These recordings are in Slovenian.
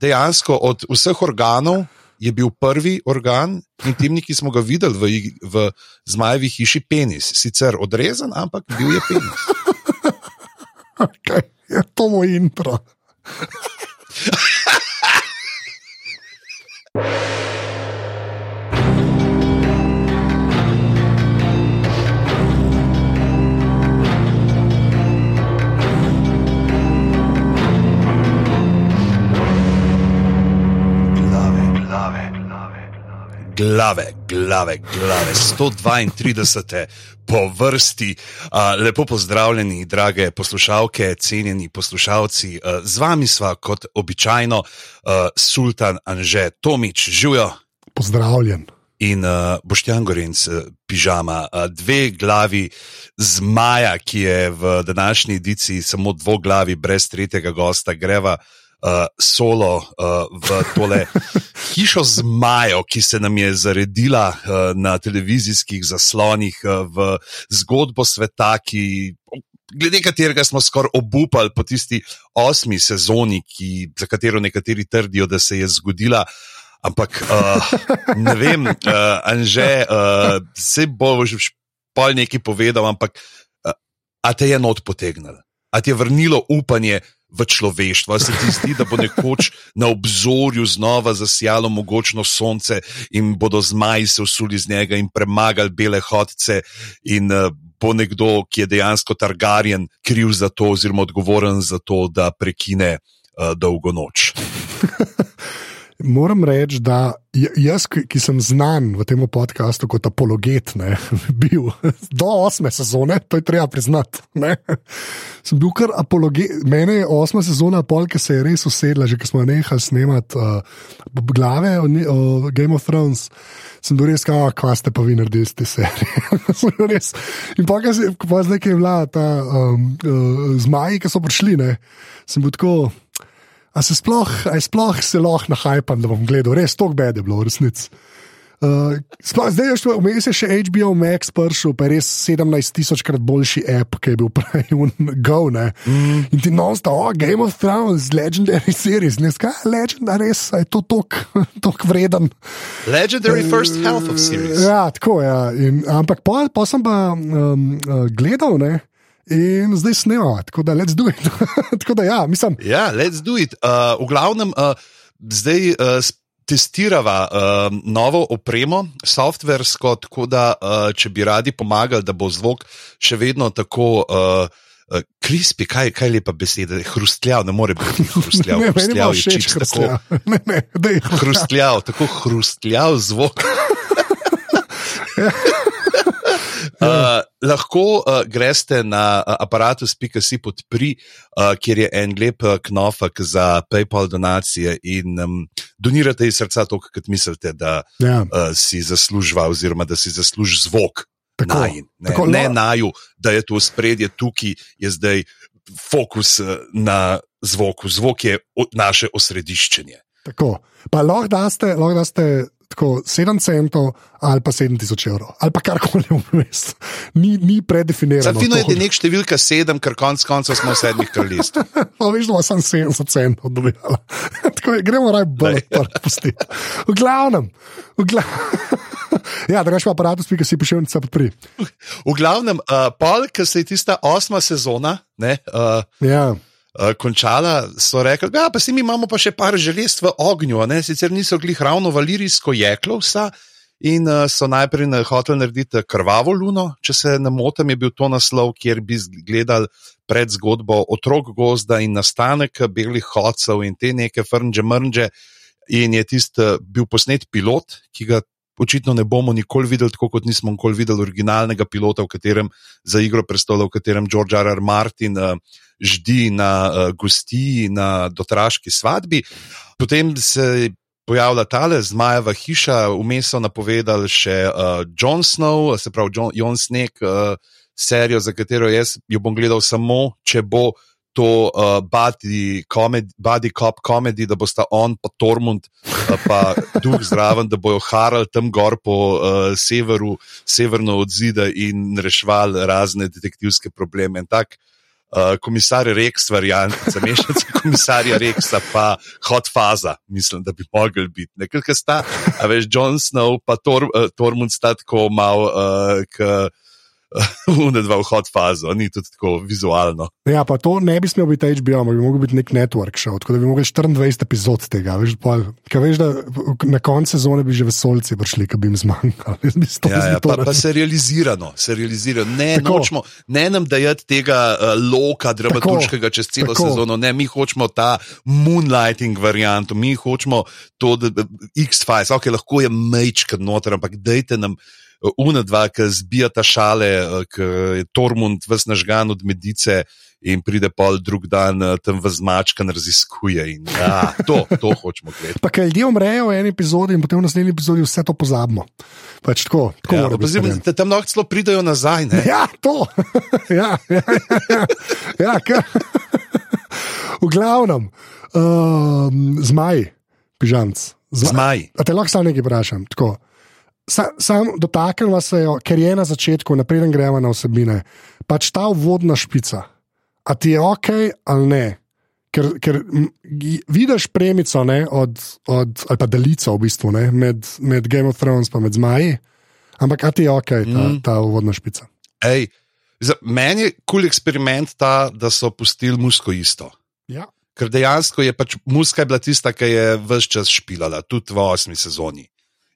dejansko od vseh organov je bil prvi organ intimni, ki smo ga videli v, v zmajevi hiši, penis. Sicer odrezan, ampak bil je penis. Okay. Je to moj intro. Glave, glave, glave, 132. po vrsti. Lepo pozdravljeni, drage poslušalke, cenjeni poslušalci. Z vami sva kot običajno sultan Anže Tomič, živijo Pozdravljen. in uh, Boštjan Gorenc, uh, pižama, uh, dve glavi zmaja, ki je v današnji edici samo dvoglavi, brez tretjega gosta, greva. Uh, solo uh, v tole hišo zmajo, ki se nam je zaredila uh, na televizijskih zaslonih, uh, v zgodbo sveta, ki, glede katerega smo skoraj obupali po tisti osmi sezoni, ki, za katero nekateri trdijo, da se je zgodila. Ampak uh, ne vem, uh, Anže, uh, se bo že pol nekaj povedal, ampak uh, a te je not potegnil, a ti je vrnilo upanje v človeštvo, se ti zdi, da bo nekoč na obzorju znova zasijalo mogočno sonce in bodo zmaji se usuli z njega in premagali bele hodce in uh, bo nekdo, ki je dejansko Targaryen, kriv za to oziroma odgovoren za to, da prekine uh, dolgo noč. Moram reči, da jaz, ki sem znan v tem podkastu kot apologet, ne, bil do osme sezone, to je treba priznati. Ne, sem bil kar apologet. Mene je osma sezona, pol, ki se je res usedla, že ko smo nehali snemati uh, glave o, o Game of Thrones. Sem bil res, kako kva ste pa vi naredili te serije. In pa, ko pa zdaj, ki je bila ta um, uh, zmaji, ki so prišli, ne, sem bil tako. A se sploh, a sploh se lahko nahajpam, da bom gledal, res to bede je bilo, resnici. Uh, sploh, zdaj je vmes še HBO Max prišel, pa je res 17 tisočkrat boljši app, ki je bil prej Go. Mm. In ti nosta, oh, Game of Thrones, Legendary Series, ne skaj, Legend, res, je to tok vreden. Legendary first half of series. Ja, tako je. Ja. In- Ampak pa, pa sem pa um, uh, gledal, ne? In zdaj snemamo, tako da let's do it. tako da ja, mislim. Ja, let's do it. Uh, v glavnem, uh, zdaj uh, testirava uh, novo opremo, softversko, tako da, uh, če bi radi pomagali, da bo zvok še vedno tako. Uh, uh, Krispi, kaj, kaj lepa beseda, hrustljav, ne more biti hrustljav. Ne, hrustljav je čisto tako. Ne, ne, hrustljav, tako hrustljav zvok. Uh, lahko uh, greste na uh, aparatus.si podpri, uh, kjer je en lep uh, knofek za PayPal donacije in um, donirate iz srca to, kar mislite, da Ja, uh, si zaslužva, oziroma da si zasluži zvok. Tako, Najin, ne, tako, ne no. naju, da je to spredje, tukaj je zdaj fokus na zvoku. Zvok je naše osrediščenje. tako. Pa lahko daste, lahko daste tako 7 centov ali pa 7000 evrov, ali pa karkoli vmes. Ni, ni predefinirano. Za fino je, da je nek številka sedem, ker konc koncev smo v sedmih kraljestvih. Pa veš, da ima samo 70 centov dobila. Tako je, gremo raj bolj odpustiti. V glavnem, v glavnem. Ja, drugač pa aparatus, ki si prišel in se podpri. V glavnem, uh, pol, ki se je tista osma sezona ne, uh, Ja, uh, končala, so rekli, da pa si mi imamo pa še par želez v ognju, ne? sicer niso glih ravno valirijsko jeklo vsa. In uh, so najprej na- hoteli narediti krvavo luno, če se ne motim, je bil to naslov, kjer bi gledali pred zgodbo otrok gozda in nastanek belih hodcev in te neke frnže mrnže. In je tisti bil posnet pilot, ki ga očitno ne bomo nikoli videli, tako kot nismo nikoli videli originalnega pilota, v katerem za igro prestolov, v katerem George R. R. Martin uh, ždi na uh, gostiji, na dotraški svadbi. Potem se pojavila tale zmajeva hiša, vmes so napovedali še uh, Jon Snow, se pravi Jon, Jon Snake, uh, serijo, za katero jaz jo bom gledal samo, če bo to uh, body, comedy, body cop komedi, da bosta on pa Tormund, uh, pa duh zraven, da bojo harali tam gor po uh, severu, severno od zida in reševali razne detektivske probleme. In tak, uh, komisar Rex, variant, za mešanico komisarja Rexa, pa hot faza, mislim, da bi mogel biti. Nekaj sta, a veš, Jon Snow, pa Tor, uh, Tormund sta tako mal, uh, Unaj dva vhod fazo, ni tudi tako vizualno. Ja, pa to ne bi smel biti HBO, bi lahko bil nek network show, tako da bi lahko 24 epizod tega. Veš, pol, veš, da na koncu sezone bi že vesolci prišli, ki bi jim zmanjkali. Ja, ja, pa, pa se realizirano, se realizirano. Ne, nočemo, ne nam dajati tega uh, loka dramaturškega čez celo tako. sezono, ne, mi hočemo ta moonlighting variant, mi hočemo to, da X-Files, ok, lahko je mečka noter, ampak dajte nam una dva, ki zbijata šale, eh, ki je Tormund vse nažgan od medice in pride pol drug dan eh, tam v zmačka in raziskuje. In, ja, to, to hočemo gledati. Pa kaj ljudje umrejo v eni epizodi in potem v naslednji epizodi vse to pozabimo. Pač tako, tako ja, pozim, tam lahko celo pridajo nazaj. Ne? Ja, to. ja, ja, ja, ja, ja, v glavnem, um, zmaj, pižamc. Zmaj. A te lahko samo nekaj vprašam? Tako sam, sam dotaknil se jo, ker je na začetku, napreden gremo na osebine, pač ta vodna špica. A ti je ok ali ne? Ker, ker vidiš premico ne, od, od, ali pa delico v bistvu ne, med, med Game of Thrones in Zmaji, ampak a ti je ok ta, mm. ta vodna špica. Ej, za, meni je kul cool eksperiment ta, da so pustili musko isto. Ja. Ker dejansko je pač muska bila tista, ki je vse čas špilala, tudi v osmi sezoni.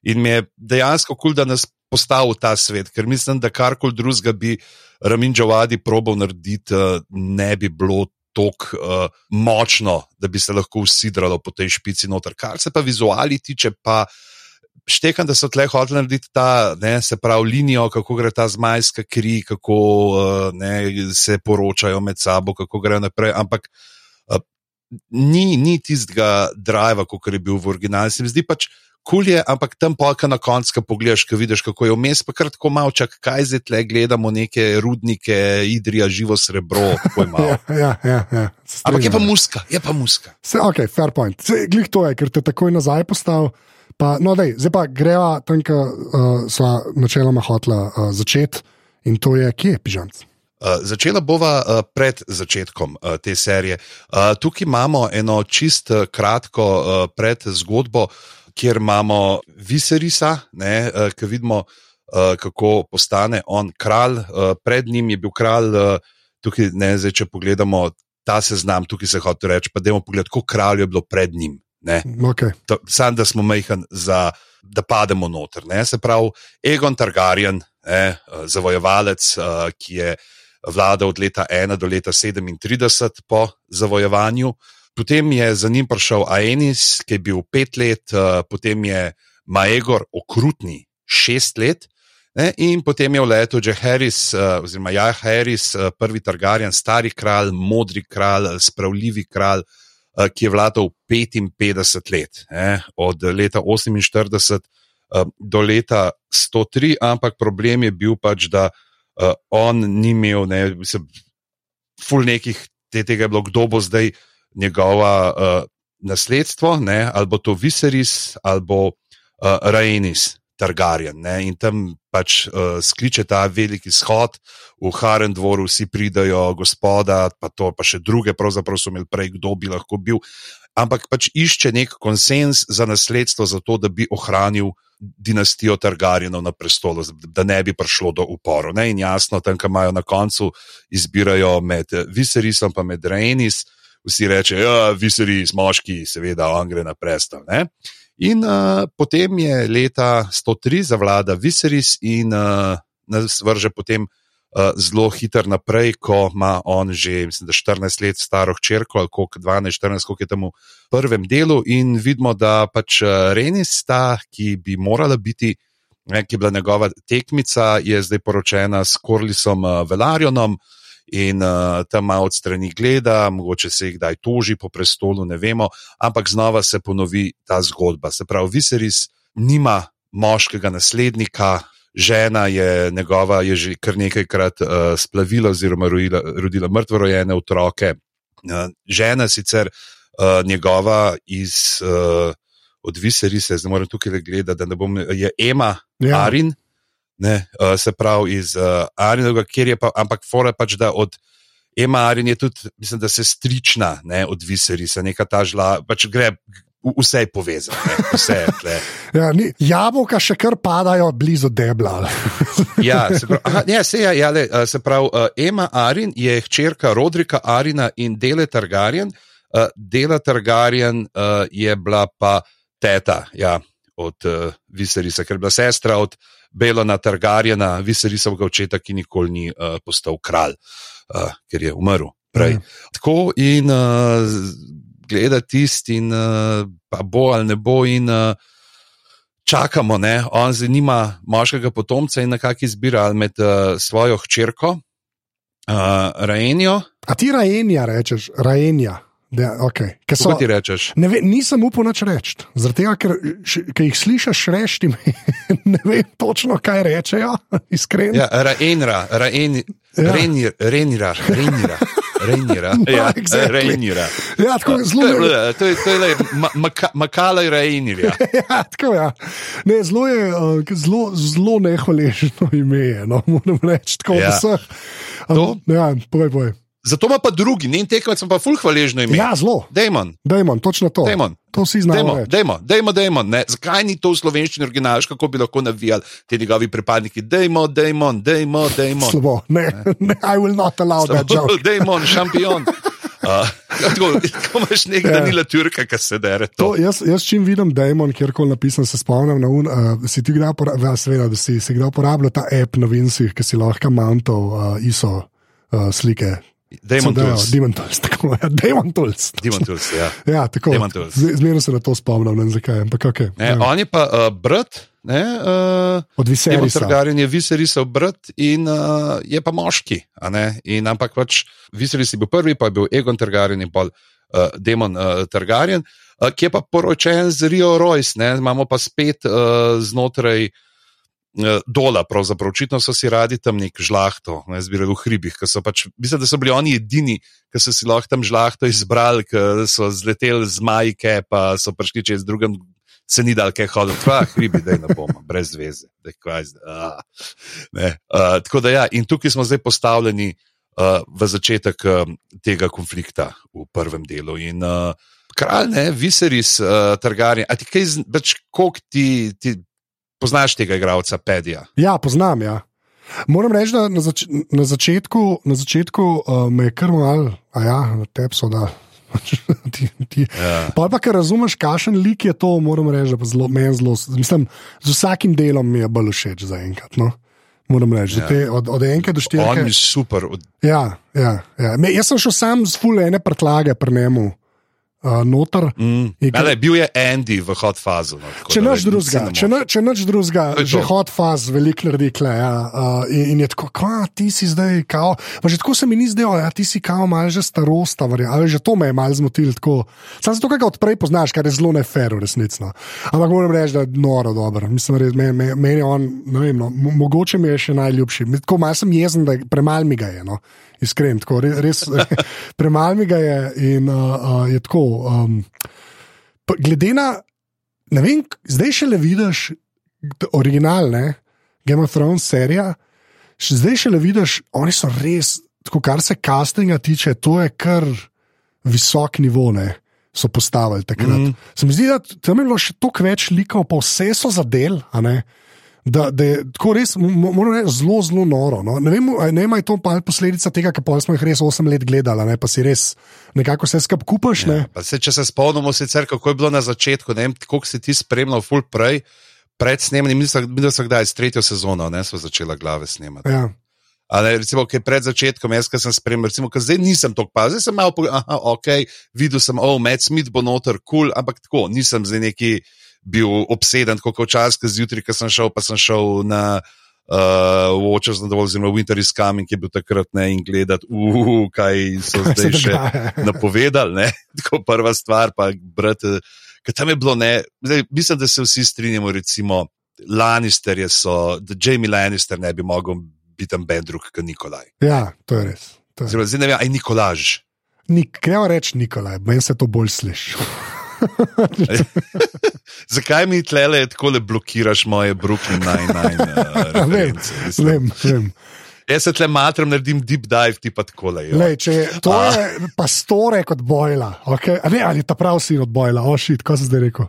In mi je dejansko kul, cool, da nas postavil v ta svet, ker mislim, da karkoli drugega bi Ramin Džavadi probal narediti, eh, ne bi bilo tako uh, močno, da bi se lahko usidralo po tej špici noter. Kar se pa vizuali tiče, pa štekam, da so tle hoteli narediti ta, ne, se pravi, linijo, kako gre ta zmajska kri, kako uh, ne, se poročajo med sabo, kako gre naprej. Ampak. Ni, ni tistega driva, kot je bil v originalu. Se mi zdi pač, kul je, ampak tam polka na koncu, ko pogledaš, ko vidiš, kako je vmes, pa kar tako malo čak, kaj zdaj tle gledamo, neke rudnike, idrija, živo srebro. ja, ja, ja, ja. Ampak je pa muska, je pa muska. Se, ok, fair point. Se, glih to je, ker te takoj nazaj postavil. Pa, no, dej, zdaj pa greva tam, ki uh, so načeloma hotla uh, začeti in to je, kje je pižamc. Uh, začela bova uh, pred začetkom uh, te serije. Uh, tukaj imamo eno čist uh, kratko uh, predzgodbo, uh, kjer imamo Viserisa, uh, ki vidimo, uh, kako postane on kralj. Uh, pred njim je bil kralj, uh, tukaj ne zdaj, če pogledamo ta seznam, tukaj se hoče reči, pa dajmo pogledati, kako kralj je bilo pred njim. Okay. Sam, da smo majhen, za, da pademo noter. Ne? Se pravi, Egon Targaryen, ne? zavojevalec, uh, ki je vladal od leta 1 do leta 37 po zavojovanju. Potem je za njim prišel Aenis, ki je bil pet let, uh, potem je Maegor okrutni šest let, ne, in potem je v letu že Harris, uh, oziroma Jaja Harris, uh, prvi Targaryen, stari kralj, modri kralj, spravljivi kralj, ki je vladal 55 let, ne, od leta 48 uh, do leta 103, ampak problem je bil pač, da on ni imel, ne, mislim, ful nekih tega je bilo, kdo bo zdaj njegova uh, nasledstvo, ne, ali bo to Viseris ali bo uh, Rainis Targaryen. Ne, in tam pač uh, skliče ta veliki shod, v Haren dvoru vsi pridajo, gospoda, pa to pa še druge, pravzaprav so imeli prej, kdo bi lahko bil. Ampak pač išče nek konsens za nasledstvo, zato da bi ohranil dinastijo Targaryenov na prestolu, da ne bi prišlo do uporov. In jasno, tam, ki imajo na koncu, izbirajo med Viserisom in med Rainis vsi rečejo, da ja, viseri moški, seveda, on gre na prestol. Ne? In uh, potem je leta 103 zavlada Viseris in uh, nas vrže potem uh, zelo hiter naprej, ko ima on že mislim, 14 let staro hčerko, ali koliko 12-14, koliko je tam v prvem delu. In vidimo, da pač Renis, ta, ki bi morala biti, ne, ki je bila njegova tekmica, je zdaj poročena s Korlisom uh, Velarjonom in uh, tam malo strani gleda, mogoče se jih kdaj toži po prestolu, ne vemo, ampak znova se ponovi ta zgodba. Se pravi, Viseris nima moškega naslednika. Žena je njegova, je že kar nekajkrat uh, splavila, oziroma rodila, rodila mrtvorojene otroke. Uh, žena sicer uh, njegova iz uh, odviseri se, zdaj moram tukaj gledati, da ne bom, je Ema ja. Arin, ne, uh, se pravi iz uh, Arinovega, kjer je pa, ampak fora pač, da od Ema Arin je tudi, mislim, da se strična ne, od Viserisa, neka ta žla, pač gre. Vse je povezano, ne? vse je tle. Ja, ni, jabolka še kar padajo blizu debla. ja, se pravi, aha, ja, se, ja, ja, le, se pravi uh, Ema Arin je hčerka Rodrika Arina in Dele Targaryen. Uh, Dela Targaryen uh, je bila pa teta ja, od uh, Viserisa, ker je bila sestra od Belona Targaryena, Viserisovega očeta, ki nikoli ni uh, postal kralj, uh, ker je umrl prej. Ja. Tako in. Uh, gleda tisti, in uh, pa bo ali ne bo, in uh, čakamo. Ne? On zdaj nima moškega potomca in nekako izbira med uh, svojo hčerko, uh, Rajenijo. A ti Rajenja rečeš, Rajenja. Da, okay. so, Kaj ti rečeš? Ne ve, nisem upal nič reči. Zaradi tega, ker, ker jih slišiš reči, ne vem točno, kaj rečejo. Iskreno. Ja, Rajenra, Rajenra, Rajenra. Rejnira. Ja, exactly. Rejnira. Ja, tako zelo je. To je, to je Makala in Rejnira. Ja, tako ja. Ne, zelo je, uh, zelo, zelo nehvaležno ime, no, moram reči, tako ja. vseh. Um, ja, povej, povej. Zato ima pa drugi, ne tekmovalec, pa ful hvaležno ime. Ja, zelo. Dajmon. Dajmon, točno to. Dajmon. To vsi znamo. Dajmo, dajmo, dajmo. Zakaj ni to v slovenščini originalno, kako bi lahko navijali ti njegovi pripadniki? Dajmo, dajmo, dajmo, dajmo. Slabo, ne, ne, I will not allow Slabo, that joke. Dajmo, šampion. Uh, tako, tako imaš nekaj, ja. ni la turka, ki se dere. To. To, jaz, jaz, čim vidim Dajmon, kjerkoli napisan, se spomnim na un. Uh, si ti kdaj uporabljal, ja, seveda, da si, si kdaj uporabljal ta app na Vincih, ki si lahko mantov uh, ISO uh, slike Demon Tools. Demon Tools, tako je. Demon Tools. Demon Tools, ja. ja, tako. Zmerno se na to spomnim, ne vem zakaj. Ampak, okay, ne, ja. On je pa uh, brat. Ne, uh, Od Viserisa. Targaryen je Viserisov brat in uh, je pa moški. In, ampak pač Viseris je bil prvi, pa je bil Egon Targaryen in pa uh, Demon uh, Targaryen, uh, ki je pa poročen z Rio Royce. Ne, imamo pa spet uh, znotraj. Eh, dola, pravzaprav očitno so si radi tam nek žlahto, ne zbirali v hribih. Pač, mislim, da so bili oni edini, ki so si lahko tam žlahto izbrali, ki so zleteli z majke, pa so prišli čez drugim, se ni dal kaj hoditi, pa hribi, da je na bomo, brez zveze. Uh, uh, tako da ja, in tukaj smo zdaj postavljeni uh, v začetek uh, tega konflikta v prvem delu. In, uh, Kralj, ne, Viseris, uh, Targaryen, a ti kaj, več koliko ti. ti Poznaš tega igralca, Pedija? Ja, poznam. Ja. Moram reči, da na, zač na začetku, na začetku uh, me je kar malo, a ja, na tebi so da. ti, ti. Ja. Pa, pa, ker razumeš, kakšen lik je to, moram reči, da zelo, zelo, mislim, z vsakim delom mi je bolj všeč za enkrat. No? Moram reči, ja. te, od, od enke do štiri. On je super. Od... Ja, ja, ja. Me, jaz sem šel sam z fulene prtlage pri njemu uh, noter. Mm. Kar... Bil je Andy v hot fazu. No, če noč drugega, če, no, če noč drugega, že hot faz, veliko naredi, ja, uh, in, in je tako, kva, ti si zdaj, kao. Pa že tako se mi ni zdelo, ja, ti si kao, malo že starosta, ali že to me je malo zmotil. Sam se to, kaj odprej poznaš, kar je zelo nefer, resnično. Ampak moram reči, da je noro dobro. Mislim, da me, me, meni on, ne vem, no, mogoče mi je še najljubši. Tako malo sem jezen, da premalo mi ga je. No iskren, tako res, premalo mi ga je in uh, uh, je tako. Um, glede na, ne vem, zdaj še le vidiš originalne Game of Thrones serije, še zdaj še le vidiš, oni so res, tako kar se castinga tiče, to je kar visok nivo. Ne? So postavili takrat. Mm. Se mi zdi, da tam je bilo še toliko več likov, pa vse so zadel, a ne da, da je tako res, moram reči, zelo, zelo noro. No. Ne vem, ne vem, je to pa posledica tega, ker smo jih res 8 let gledali, ne, pa si res nekako vse skupaj kupaš. Ja, se, če se spomnimo, sicer, kako je bilo na začetku, ne vem, koliko si ti spremljal, full prej, pred snemanjem, mislim, da so kdaj s tretjo sezono, ne so začela glave snemati. Ja. Ali recimo, kaj pred začetkom, jaz sem spremljal, recimo, zdaj nisem tako pazil, zdaj sem malo, aha, ok, videl sem, oh, Matt Smith bo noter, kul, cool, ampak tako, nisem zdaj neki bil obseden, kot včasih zjutraj, ko sem šel, pa sem šel na uh, Watchers na dovolj, oziroma Winter is Coming, ki je bil takrat ne in gledati, uh, kaj so zdaj še napovedali. Tako prva stvar, pa brati, ker tam je bilo ne. Zdaj, mislim, da se vsi strinjamo, recimo, Lannister je so, da Jamie Lannister ne bi mogel biti tam ben drug, kot Nikolaj. Ja, to je res. To je. Zdaj ne vem, aj Nikolaž. Nik, Kaj reči Nikolaj, meni se to bolj sliši. Zakaj mi tle tako le blokiraš moje Brooklyn Nine-Nine? Uh, vem, vem, vem. Jaz se tle matram, naredim deep dive, ti pa tako le. Lej, je, to je pastore kot bojla. Okay? A Ne, ali ta prav sin od bojla, ošit, oh, kaj sem zdaj rekel.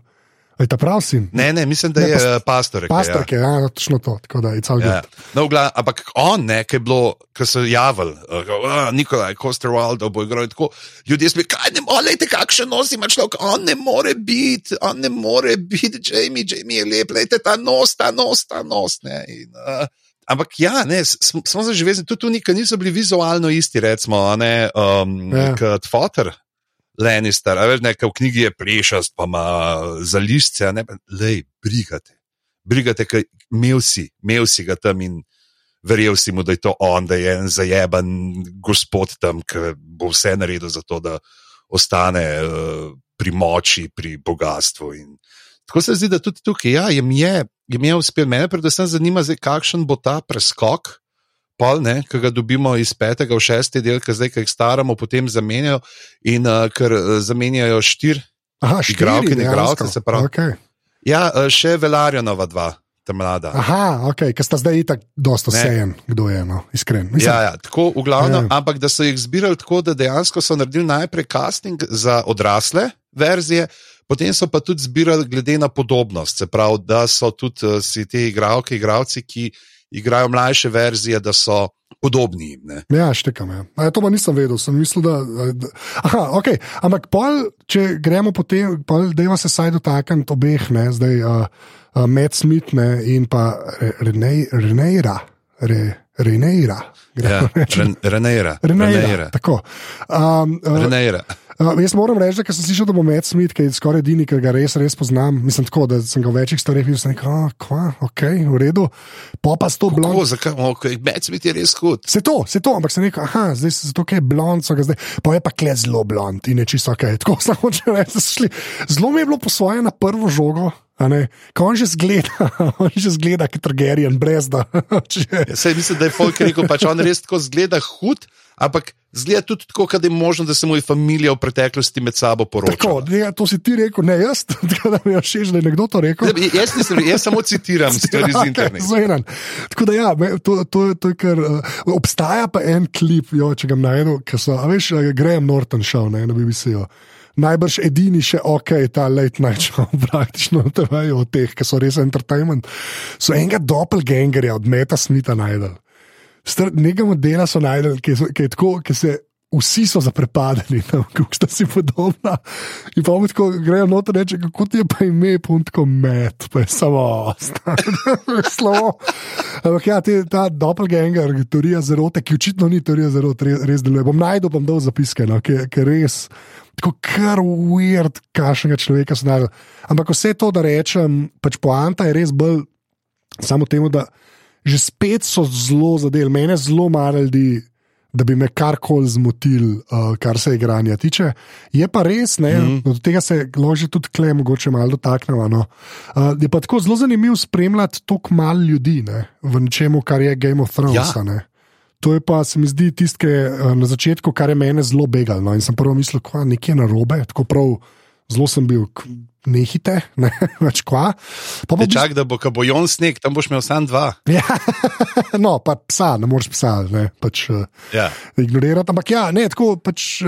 Ali ta prav sin? Ne, ne, mislim, da Ne, je pas- eh, pastor. Pastor, ki je, ja, točno to, tako da je cel Ja. No, gla, ampak on, ne, ki je bilo, ki so javili, uh, Nikolaj, Koster Waldo bo igral in tako. Ljudje smo kaj ne morete, kakšen nos ima človek, on ne more biti, on ne more biti, Jamie, Jamie je lep, lejte ta nos, ta nos, ta nos. Ne, in, uh, ampak ja, ne, smo, zaživeli, tudi tu nikoli niso bili vizualno isti, recimo, ne, um, Ja. ja. kot Fotter. Lannister, a veš, nekaj v knjigi je plešast, pa ima za listce, a ne, lej, brigate. Brigate, ker imel si, imel si ga tam in verjel si mu, da je to on, da je en zajeban gospod tam, ki bo vse naredil za to, da ostane uh, pri moči, pri bogatstvu. In tako se zdi, da tudi tukaj, ja, jim je, jim je uspel. Mene predvsem zanima, zdaj, kakšen bo ta preskok. Pol, ne, ki ga dobimo iz petega v šesti del, ki zdaj, ki jih staramo, potem zamenjajo, in uh, ker uh, zamenjajo štiri. Aha, štiri, igralce, dejansko. se pravi. Okay. Ja, uh, še Velarjonova dva. Aha, ok, ker sta zdaj itak dosta Ne. sejen, kdo je, no, iskren. Mislim, Ja, ja, tako v glavnem, Ja. ja. ampak da so jih zbirali tako, da dejansko so naredili najprej casting za odrasle verzije, potem so pa tudi zbirali glede na podobnost. Se pravi, da so tudi uh, si te igralke, igravci, ki igrajo mlajše verzije, da so podobni jim. Ne? Ja, štekam. Ja. A, to pa nisem vedel, sem mislil, da. da aha, ok. Ampak pol, če gremo po tem, da se saj dotaknemo obeh, ne, zdaj uh, uh, Matt Smith ne, in pa Re- Rene- Reneira. Re, Reneira. Ja, Ren- Reneira. Reneira. Tako. Um, uh, Reneira. Uh, jaz moram reči, da sem slišal, da bo Matt Smith, ki je skoraj edini, ki ga res, res poznam. Mislim, tako, da sem ga v večjih stvareh videl, rekel, oh, kva, ok, v redu. Pa pa s to blond. Kako, zakaj? Okay, Medsmith je res hud. Se to, se to, ampak sem rekel, aha, zdaj se zato, ker je blond, so ga zdaj, pa je pa kle zelo blond in je čisto ok. Tako sem hočel reči, da. Zelo mi je bilo posvoje na prvo žogo. Ko on že zgleda, on že zgleda, kot Targaryen, brez da. če- Ja, saj mislim, da je Folk rekel, pač on res tako zgleda hud, ampak zgleda tudi tako, da je možno, da se mu je familija v preteklosti med sabo Tako, poročala. ne, to si ti rekel, ne jaz, tako da mi je všeč, da je nekdo to rekel. Ne, Jaz, nisem, jaz samo citiram stvari z interneta. Zvenan. Tako da, ja, to, to, to je kar. Uh, obstaja pa en klip, jo, če ga najdem, ki so, a veš, eh, Graham Norton šel ne, na BBC-ju. Najbrž edini še ok, ta late night show, praktično na TV-ju od teh, ki so res entertainment. So enega doppelgangerja od Meta Smitha najdel. Nekega modela so najdel, ki, so- ki je tako, ki se. Vsi so zaprepadeni, kako sta si podobna. In pa mi tako grejo noter in reče, kako ti je pa ime, puntko med, pa je samo slovo. Ampak ja, te, ta doppelganger, teorija zarote, ki očitno ni teorija zarote, res, res deluje. Bom najdel, bom dal zapiske, no, ki, ki res. Tako kar weird, kašnega človeka so naredili. Ampak vse to, da rečem, pač poanta je res bolj samo temu, da že spet so zelo zadeli. Mene zelo malo ljudi, da bi me karkoli zmotil, uh, kar se igranja tiče. Je pa res, ne, mm. od tega se že tudi klej, mogoče malo dotaknemo. No. Uh, je pa tako zelo zanimivo spremljati toliko malo ljudi ne, v nečemu, kar je Game of Thrones. Ja. ne. To je pa, se mi zdi, tisto, ki je eh, na začetku, kar je mene zelo begalo. No. In sem prvo mislil, da je nekaj narobe, tako prav, zelo sem bil, nehite, ne več kva. Pa pa Čak, da bo, ko bo Jon sneg, tam boš imel samo dva. Ja, no, pa psa, ne moreš psa, ne, pač uh, Ja. ignorirati. Ampak ja, ne, tako pač,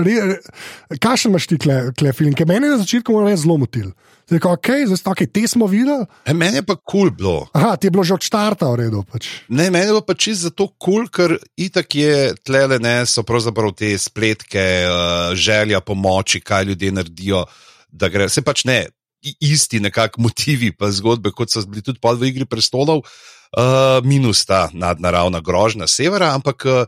kašen imaš ti kle, kle film, ki meni na začetku mora res zelo motil. Ko, okay, zdaj, okay, te smo videli, E, meni je pa kul cool bilo. aha, ti je bilo že od štarta v redu. Pač. Ne, meni je bilo pa čisto zato kul, cool, ker itak je tlele, ne, so pravzaprav te spletke, uh, želja po moči, kaj ljudje naredijo. da Gre, se pač ne, isti nekakšni motivi, pa zgodbe, kot so bili tudi v Igri prestolov, uh, minus ta nadnaravna grožnja severa, ampak uh,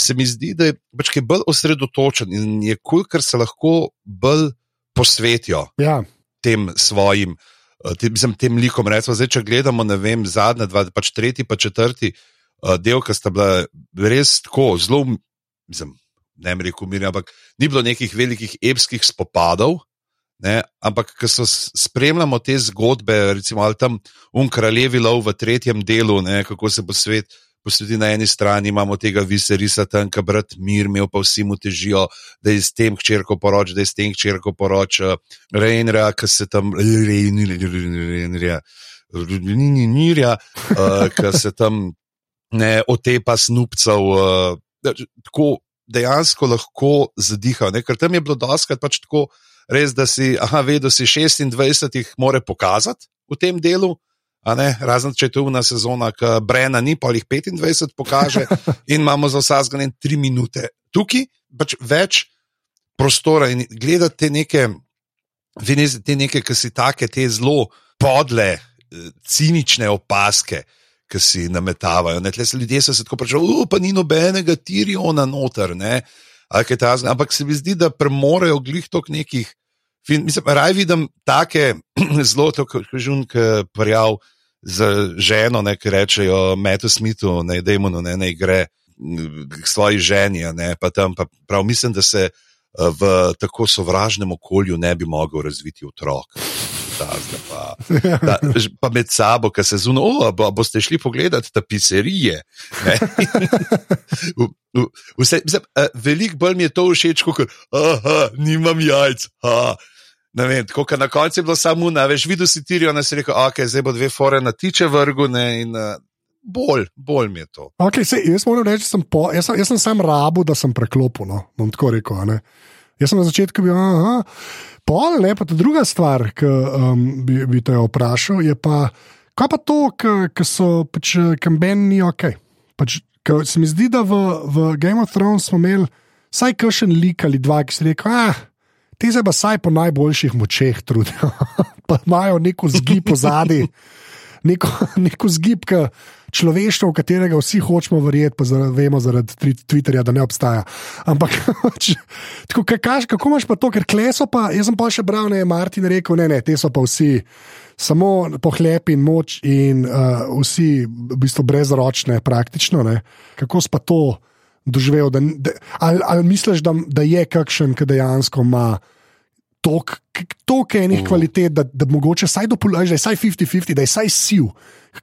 se mi zdi, da je pač kaj bolj osredotočen in je kul, cool, ker se lahko bolj posvetijo Ja, tem svojim, eh, tem, mislim, tem likom. Recimo, zdaj, če gledamo, ne vem, zadnja dva, pač tretji, pa četrti uh, del, ki sta bila res tako zelo, mislim, ne bi rekel mirni, ampak ni bilo nekih velikih epskih spopadov. Ne, ampak, ko so s- spremljamo te zgodbe, recimo tam Un kraljevi lov v tretjem delu, ne, kako se bo svet posveti na eni strani, imamo tega viserisa tam, ki brat mir, imel pa vsi mu težijo, da je s tem hčerko poroč, da je s tem hčerko poroč, uh, Rejnra, ki se tam, Rejnra, ki se tam ne, otepa snupcev, uh, tako dejansko lahko zadihajo. Ne? Ker tam je bilo doskrat pač tako, res, da si, aha, vedel si 26, jih more pokazati v tem delu. Razen če je to ena sezona, ki Brena ni, pa jih 25 pokaže in imamo za vsak zgolj 3 minute. Tukaj pač več prostora in gledati te neke, te neke, ki si take, te zelo podle, eh, cinične opaske, ki si nametavajo. Ne, se ljudje so se tako vprašali, pa ni nobenega tiriona noter, ne. Ampak se mi zdi, da premorejo glih tok nekih. Mislim, raj vidim take zelo, kot je žunk prijav z ženo, ne, ki rečejo Metu Smithu, ne Demonu, ne, ne gre k svoji ženi, ne, pa tam pa prav mislim, da se v tako sovražnem okolju ne bi mogel razviti otrok. Pa, da, pa med sabo, ki se zunaj, bo, boste šli pogledat te pizzerije. Veliko bolj mi je to všeč, kot da nimam jajc. Ha. Ne vem, tako na koncu je bilo samo, da veš, videl si tirijo, da si rekel, ok, zdaj bo dve fore na tiče vrgu. Ne, in, uh, bolj, bolj mi je to. Okay, sej, jaz moram reči, sem po, jaz, sem, jaz sem sam rabu, da sem preklopil. No, bom tako rekel. Ne. Jaz sem na začetku bil, aha, pol, ne, pa ta druga stvar, ki um, bi, bi te vprašal, je pa, kaj pa to, ki so, pač, ki meni ni ok. Pač, se mi zdi, da v, v Game of Thrones smo imeli vsaj kakšen lik ali dva, ki si rekel, ah ti se pa saj po najboljših močeh trudijo, pa imajo neko zgib po zadnji, neko, neko zgib, ki človeštvo, v katerega vsi hočemo verjeti, pa zaradi, vemo zaradi Twitterja, da ne obstaja. Ampak, če, tako, kaj, kako imaš pa to, ker kleso pa, jaz sem pa še bral, ne je Martin rekel, ne, ne, te so pa vsi. Samo pohlep in moč, in uh, vsi, v bistvu, brezročne, praktično. Ne? Kako spa to doživel. Da, da, ali, ali misliš, da, da je kakšen, ki dejansko ima toliko enih uh. kvalitet, da, da mogoče vsaj dopolnjuje, da je vsaj 50-50, da je vsaj sil,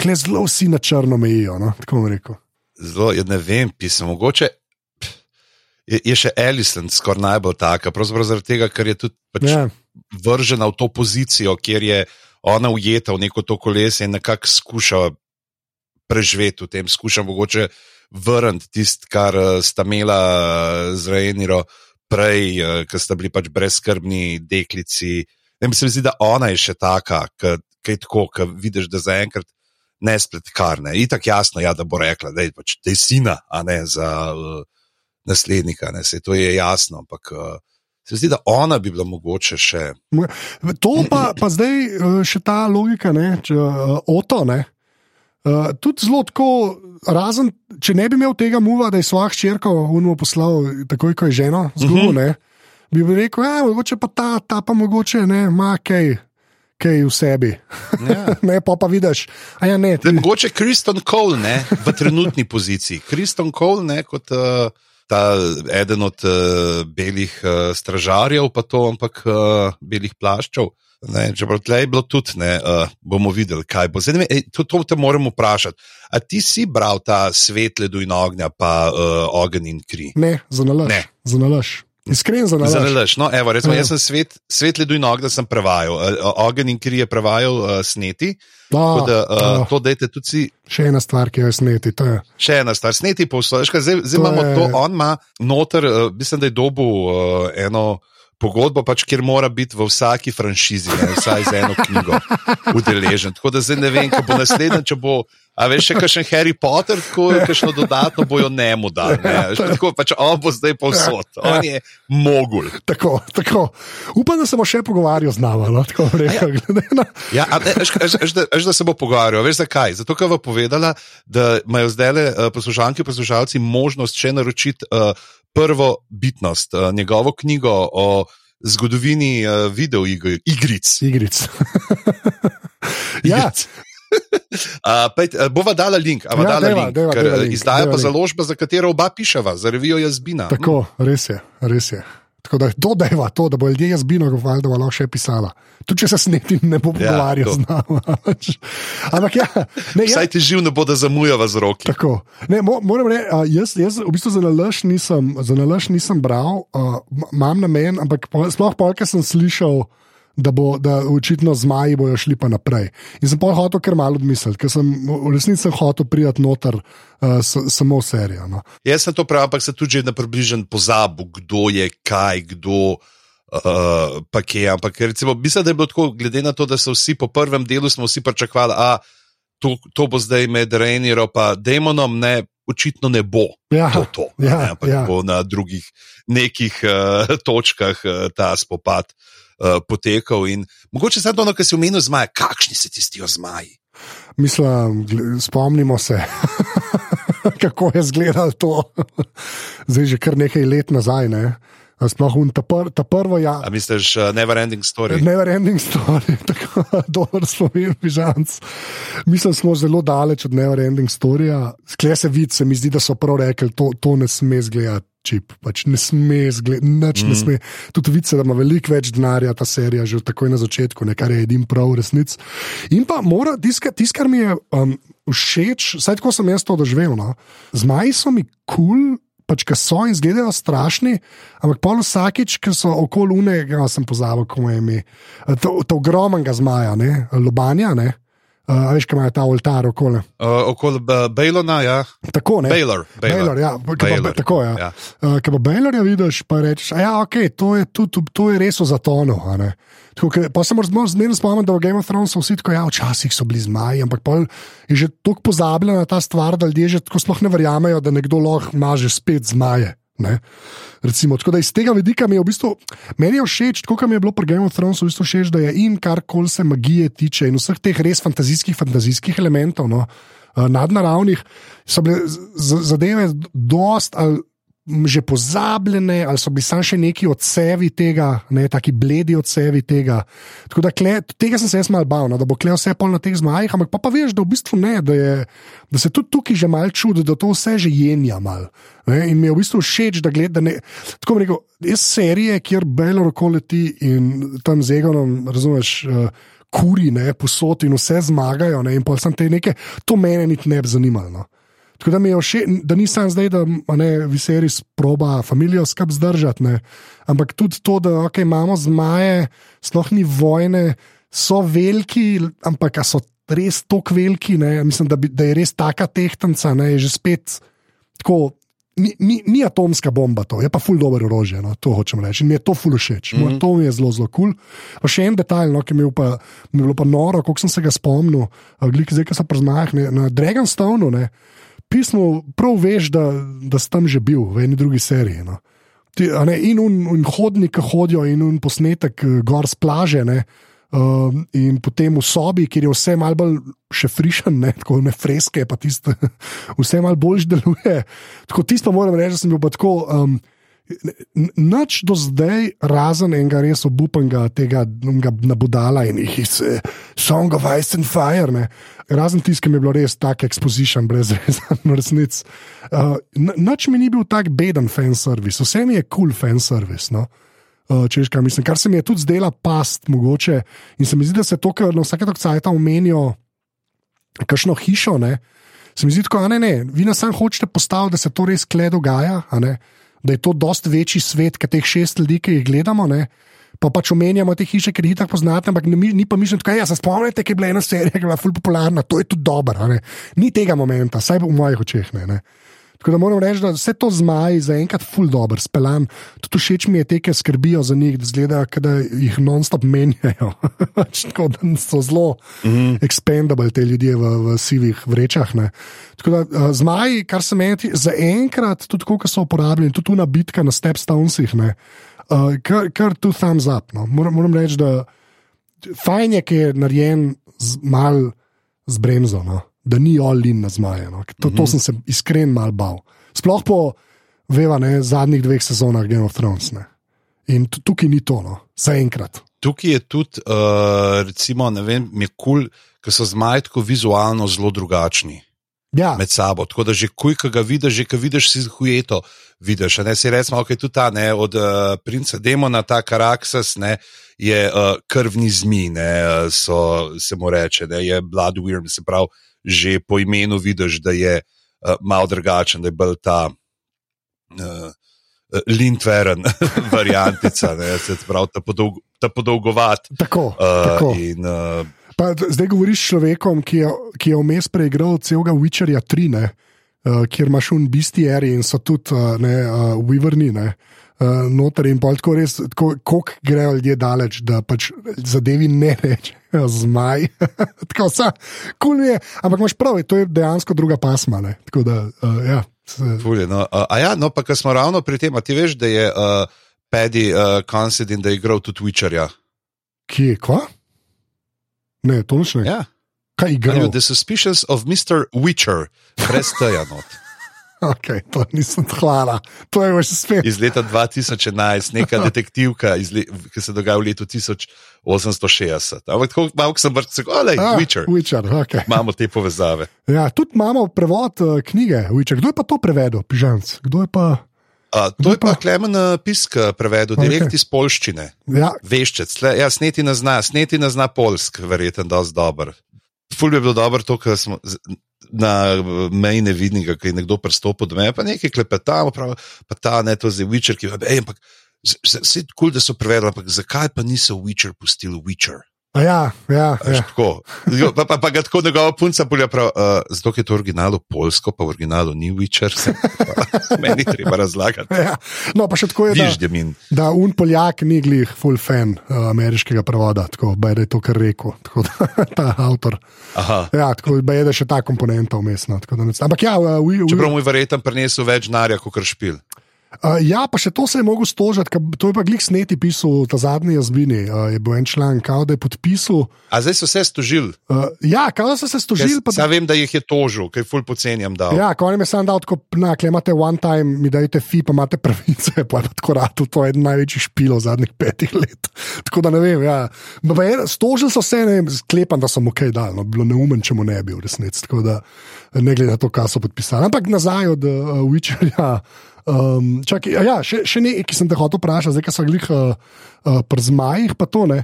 kle zelo vsi na črno mejijo. No? Zelo, ja ne vem, pisem. Mogoče je, je še Ellison skoraj najbolj taka, pravzaprav zaradi tega, ker je tudi pač yeah. Ja. vržena v to pozicijo, kjer je ona ujeta v neko to kolesje in nekako skuša preživeti v tem, skuša mogoče vrniti tisto, kar uh, sta imela uh, z Rejniro prej, uh, ko sta bili pač brezkrbni deklici. Ne, mislim, zdi, da ona je še taka, ki je tako, ki vidiš, da zaenkrat ne spletkarne. In tako jasno, ja, da bo rekla, da je pač te sina, a ne za uh, naslednika. Ne, se, to je jasno, ampak. Uh, Se zdi, da ona bi bila mogoče še. To pa, pa zdaj še ta logika, ne, če, uh, oto, ne, Uh, tudi zelo tako, razen če ne bi imel tega muva, da je svojo hčerko unumo poslal, takoj ko je žena, zgubo, uh mhm. -huh. bi, bi rekel, da ja, je mogoče pa ta, ta pa mogoče ne, ima kaj. Kaj v sebi, ja. ne pa pa vidiš. Ja, ne, ti... Mogoče Kriston Cole ne, v trenutni poziciji. Kriston Cole ne, kot uh, ta eden od uh, belih uh, stražarjev, pa to, ampak uh, belih plaščev. Uh, Ne, če bo tleh bilo tudi, ne, uh, bomo videli, kaj bo. Zdaj, ej, to, to te moramo vprašati. A ti si bral ta svet ledu in ognja, pa uh, ogenj in kri? Ne, za nalaž. Za nalaž. Iskren za nalaž. Za nalaž. No, evo, recimo, jaz sem svet, svet ledu in ognja sem prevajal. Uh, ogenj in kri je prevajal uh, sneti. Da, da, uh, to dajte tudi si. Še ena stvar, ki jo je sneti. Je. Še ena stvar, sneti poslušaj. Zdaj, zdaj to imamo je... to, on ima noter, uh, mislim, da je dobu uh, eno pogodbo, pač, kjer mora biti v vsaki franšizi, ne, vsaj z eno knjigo, udeležen. Tako da zdaj ne vem, kako bo naslednji, če bo. A veš, še kakšen Harry Potter, tako je kakšno dodatno bojo njemu dal. Ne? Tako pač on bo zdaj povsod, on je mogul. Tako, tako. Upam, da se bo še pogovarjal z nami. No? Ja, ja veš, da se bo pogovarjal. Veš zakaj? Zato, ker bo povedala, da imajo zdaj le uh, poslušalki in poslušalci možnost še naročiti. Uh, prvo bitnost, uh, njegovo knjigo o zgodovini uh, videoigric. Igric. Igric. ja. Uh, pejt, uh, bova dala link, ja, dala deva, link deva, deva link, izdaja deva pa založba, za katero oba piševa, za revijo Jazbina. Tako, res je, res je. Tako da to deva, to, da bo ljudje jaz bino, da bo lahko še pisala. Tudi če se sneti, ne bo ja, pogovarjal ja, z nami. Ampak ja, ne. Ja. Saj ti živ ne bo, da zamujava z roki. Tako. Ne, mo, moram reči, jaz, jaz v bistvu za nalaž nisem, nisem bral, imam uh, na meni, ampak sploh pa, ker sem slišal. Da, bo, da očitno zmaji bojo šli pa naprej. In sem pa hotel kar malo odmisliti, ker sem v resnici hotel prijeti noter uh, samo serijo. No. Jaz sem to prav, ampak se tudi že na približen pozabu, kdo je kaj, kdo. Uh, pa kje, ampak recimo, mislim, da je bilo tako, glede na to, da so vsi po prvem delu, smo vsi pričakovali, da to, to bo zdaj med Rainerom in Demonom, ne, očitno ne bo ja, to, to ja, ne, ampak ja. bo na drugih nekih uh, točkah uh, ta spopad uh, potekal. In mogoče samo to, kar si omenil, zmaje, kakšni se ti zdijo zmaji. Mislim, spomnimo se, kako je izgledalo to, zdaj že kar nekaj let nazaj. Ne? Sploh un, ta, pr, ta prvo, ja, A misliš, uh, never ending story? never ending story, tako dober spomin, pižanc. Mislim, smo zelo daleč od never ending storija. Sklej se vidi, se mi zdi, da so prav rekli, to, to ne sme zgledati. Čip, pač ne sme nič mm. ne sme. Tudi vidi se, da ima veliko več denarja ta serija, že takoj na začetku, ne, kar je edin prav, resnic. In pa mora, tisto, tis, kar mi je um, všeč, saj tako sem jaz to doživel. No. Zmaji so mi kul, cool, pač ki so in izgledajo strašni, ampak pol vsakič, ki so okoli unega, sem pozabil, kako je ime. To, to ogromnega zmaja, ne? lobanja, ne. Uh, veš, kaj ima ta oltar okoli. Uh, okoli uh, Bejlona, ja. Tako, ne. Baylor. Baylor, ja, ke pa, Baylor. tako je. Ja. Ja. Uh, Ker pa Baylorja vidiš, pa rečeš, da okay, to, je, to, to, to je res v zatonu. Tako, ke- Pa se moraš zmerno spomniti, da v Game of Thrones so vsi tako, ja, včasih so bili zmaji, ampak pol je že tako pozabljena ta stvar, da ljudje že tako sploh ne verjamejo, da nekdo lahko maže spet zmaje. Ne? Recimo, tako da iz tega vidika mi je v bistvu, meni je všeč, tako kot mi je bilo pri Game of Thrones, v bistvu všeč, da je in kar koli se magije tiče in vseh teh res fantazijskih, fantazijskih elementov, no, eh, nadnaravnih, so bile zadeve dost ali že pozabljene, ali so bili samo še neki odsevi tega, ne taki bledi odsevi tega. Tako da kle, tega sem se jaz mal bal, no, da bo kle vse pol na teh zmajih, ampak pa, pa veš, da v bistvu ne, da, je, da se tudi tukaj že mal čudi, da to vse že jenja mal. Ne, in mi je v bistvu všeč, da gledam. Tako bom rekel, jaz serije, kjer Belo roko leti in tam z Egonom, razumeš. Uh, Kuri, ne, posod in vse zmagajo, ne, in pa sem te neke, to mene niti ne bi zanimalo. No. Tako da mi je všeč, da nisem zdaj, da ne Viserys proba familijo skrb zdržati, ne. ampak tudi to, da okay, imamo zmaje, sploh ni vojne, so veliki, ampak so res tako veliki. Ne. Mislim, da, bi, da je res taka tehtanca, ne, je že spet tako. Ni, ni, ni atomska bomba, to je pa ful dobro orožje, no, to hočem reči. In mi je to ful všeč, mm -hmm. to mi je zelo, zelo kul. Cool. Pa še en detajl, no, ki mi je, pa, mi je bilo pa noro, koliko sem se ga spomnil, glika zdaj, ki so prezmajah na Dragonstovnu, ne, pismo, prav veš, da, da si tam že bil v eni drugi seriji. No. Ti, ne, in, un, in hodniki hodijo, in un posnetek eh, gor z plaže. Ne, Um, in potem v sobi, kjer je vse malo bolj še frišen, ne, tako ne freske, pa tisto, vse malo bolj deluje. Tako tisto moram reči, da sem bil tako. Um, Noč do zdaj, razen enega res obupanega, tega nabudala in jih je Song of Ice and Fire, ne. razen mi je bilo res tak exposition, brez resnic. Uh, noč mi ni bil tak beden fan service, vse mi je kul cool fan service. No. Uh, češka, mislim, kar se mi je tudi zdela past, mogoče. In se mi zdi, da se to, kar na vsake tako cajt omenijo, kakšno hišo, ne. Se mi zdi, tako, a ne, ne, vi nas sam hočete postaviti, da se to res kle dogaja, a ne da je to dosti večji svet, kot teh šest ljudi, ki jih gledamo. Ne? Pa pač omenjamo te hiše, ker jih tako poznate, ampak ni, ni pa mišljeno, da ja, se spomnite, ki je bila ena serija, ki je bila fully popularna, to je tudi dobro. Ni tega momenta, saj v mojih očeh ne. ne. Tako da moram reči, da vse to zmaji zaenkrat ful dobro, speljan. Tudi všeč mi je te, ki skrbijo za njih, da zgledajo, da jih non-stop menjajo. Pač Tako da so zelo mm -hmm. expendable te ljudje v, v sivih vrečah. Ne. Tako da uh, zmaji, kar se meni ti- zaenkrat, tudi ko so uporabljeni, tudi tu na bitka na Stepstonesih, ne, uh, kar, kar tu thumbs up. No. Moram, moram reči, da fajn je, ki je narejen z, mal z bremzo. No da ni all-in na zmaje. No. To, to sem se iskren mal bal. Sploh po veva, ne, zadnjih dveh sezonah Game of Thrones. Ne. In tu- tukaj ni to, no. zaenkrat. Tukaj je tudi, uh, recimo, ne vem, mi je kul, cool, ker so zmaji tako vizualno zelo drugačni Ja, med sabo. Tako da že kuj, ki ga vidiš, že ki vidiš, si hujeto vidiš. Ne si rečemo, ok, tudi ta, ne, od uh, princa Demona, ta Karaksas, ne, je uh, krvni zmi, ne, so, se mu reče, ne, je Blood Worm, se pravi, že po imenu vidiš, da je uh, malo drugačen, da je bolj ta. Uh, Lindveren, variantica, ne, se pravi, ta podolg, ta podolgovat. Tako, Uh, tako. in, uh, Pa, zdaj govoriš s človekom, ki je, ki je vmes preigral celega Witcherja 3, ne, uh, kjer imaš un bistieri in so tudi uh, ne, uh, Weaverni. Ne. Uh, noter in pol tako res, koliko grejo ljudje daleč, da pač zadevi ne rečejo zmaj. tako vsa, kul cool je, ampak imaš prav, to je dejansko druga pasma. Ne. Tako da, uh, ja, se, ful je, no. uh, a ja, no, pa ko smo ravno pri tem, a ti veš, da je uh, Paddy uh, Considine, da je igral tudi Witcherja. kje, kva? Ne, to nič ne. Ja. Kaj igra? Are you the suspicions of Mr. Witcher, brez teja not. Okay, to nisem hvala. To je že spet. Iz leta 2011, neka detektivka, le, ki se dogaja v letu 1860. Ampak tako malo sem vrtel, olej, Ah, Witcher. Witcher okay. Imamo te povezave. Ja, tudi imamo prevod uh, knjige Witcher. Kdo je pa to prevedel, Pižanc? Kdo je pa. Uh, to je pa Klemen uh, Pisk uh, prevedel, direkt Okej. iz polščine. Ja, Veščec, le, ja, sneti ne zna, sneti ne zna polsk, verjeten, da je dober. Ful bi bilo dobro to, kar smo na eh, meji nevidnega, ki je nekdo pristopil do meje, pa nekaj klepetamo, prav, pa ta ne to zdaj Witcher, ki je, ampak vse kul, da so prevedli, ampak zakaj pa niso Witcher pustili Witcher? A ja, ja, ja. tako. Jo, Pa, pa, pa ga tako njegova punca polja prav, uh, zato ker je to originalu polsko, pa v originalu ni Witcher, se meni treba razlagati. ja. No, pa še tako je, da, Viš, Demin. da un Poljak ni glih full fan uh, ameriškega prevoda, tako da je to kar rekel, tako da ta avtor. Aha. Ja, tako da je da še ta komponenta da ne- Ampak ja, uh, we, we, Čeprav mu je verjetno prinesel več narja, kot špil. Uh, ja, pa še to se je mogel stožiti, ker to je pa glik sneti pisal, ta zadnji jazbini. Uh, je bil en član, kao da je podpisal. A zdaj so se stožili. Uh, ja, kao da so se stožili. pa- Sam vem, da jih je tožil, kaj ful pocenjam dal. Ja, ko on je sam dal tako, na, kle imate one time, mi dajte fi, pa imate pravice, pa je tako rado, to je eden največjih špilov zadnjih petih let. Tako da ne vem, ja. Stožili so se, ne vem, sklepam, da so mu kaj dal, no, bilo neumen, če mu ne bi v resnici. Tako da ne glede na to, kaj so podpisali. Ampak nazaj od uh, Witcherja. Um, čakaj, a ja, še, še nekaj, ki sem te hotel vprašati, zdaj, ko so glih uh, uh, pri zmajih, pa to ne.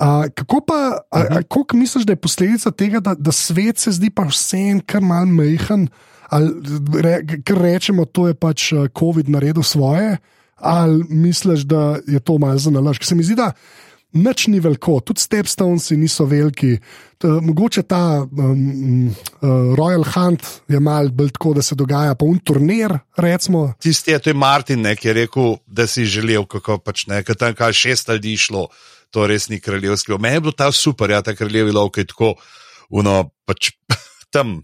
A, kako pa, a, a, koliko misliš, da je posledica tega, da, da svet se zdi pa vsem kar mal mehen, ali re, kar rečemo, to je pač eh, COVID naredil svoje, ali misliš, da je to malo za nalaž? Ker se mi zdi, da nič ni veliko, tudi stepstonesi niso veliki. Mogoče ta um, uh, Royal Hunt je mal bolj tako, da se dogaja, pa un turnir, recimo. Tisti je, to je Martin, ne, ki je rekel, da si želel, kako pač ne, ker tam kaj šest ljudi šlo, to res ni kraljevski. Meni je bilo ta super, ja, ta kraljevi lov, ki je tako, uno, pač tam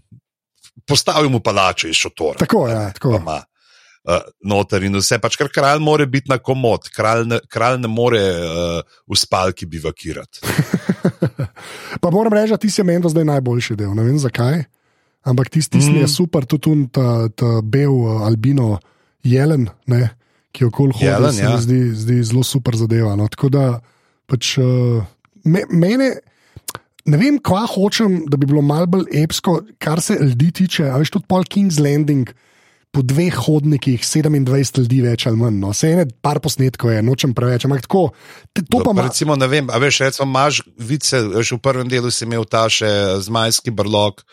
postavil mu palačo iz šotora. Tako je, ja, tako. ima, Uh, noter in vse, pač kar kralj more biti na komod, kralj ne, kralj ne more uh, v spalki bivakirati. Pa moram reči, da ti si meni do zdaj najboljši del. Ne vem zakaj. Ampak tisti mm. Mm. je super, tudi tun, ta, ta bel uh, albino jelen, ne, ki okoli hodi. Jelen, se ja. mi zdi, zdi zelo super zadeva. No. Tako da pač, uh, me, mene. Ne vem, kva hočem, da bi bilo malo bolj epsko, kar se ljudi tiče. A veš, tudi Paul King's Landing, po dveh hodnikih, 27 ljudi več ali manj. No. Se ene par posnetkov je, nočem preveč, ampak tako. te- To pa Pa ima. recimo, ne vem, a veš, recimo, imaš vice, veš, v prvem delu si imel ta še zmajski brlog,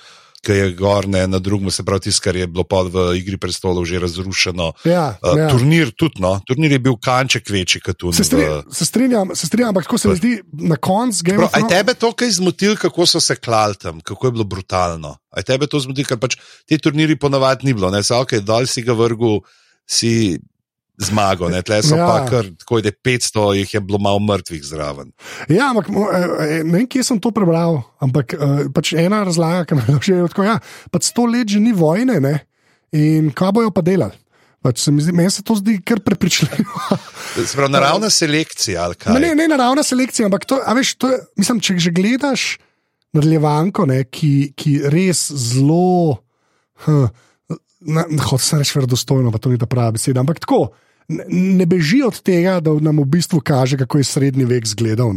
ki je gor, ne, na drugem, se pravi, tisto, kar je bilo pod v Igri prestolov že razrušeno. Ja, Uh, ja. Turnir tudi, no, turnir je bil kanček večji kot tu. Se, stri, se strinjam, se strinjam, ampak tako se mi zdi na koncu Prav, of aj tebe to kaj zmotil, kako so se klali tam, kako je bilo brutalno? Aj tebe to zmotil, ker pač ti turniri ponavadi ni bilo, ne, se ok, dol si ga vrgu, si zmago, ne, tle so Ja. pa kar, tako da je 500, jih je bilo malo mrtvih zraven. Ja, ampak eh, eh, ne vem, kje sem to prebral. Ampak eh, pač ena razlaga, ki me je že tako, ja, pač sto let že ni vojne, ne? in kaj bojo pa delali. Pač se mi zdi, meni se to zdi kar prepričljivo. Se pravi, naravna selekcija? Ne, ne, ne naravna selekcija, ampak to, a veš, to je, mislim, če že gledaš nadaljevanko, ne, ki, ki res zelo, hm, hoče se reči, verodostojno, pa to ni ta prava beseda, ampak tako. Ne, ne beži od tega, da nam v bistvu kaže, kako je srednji vek izgledal.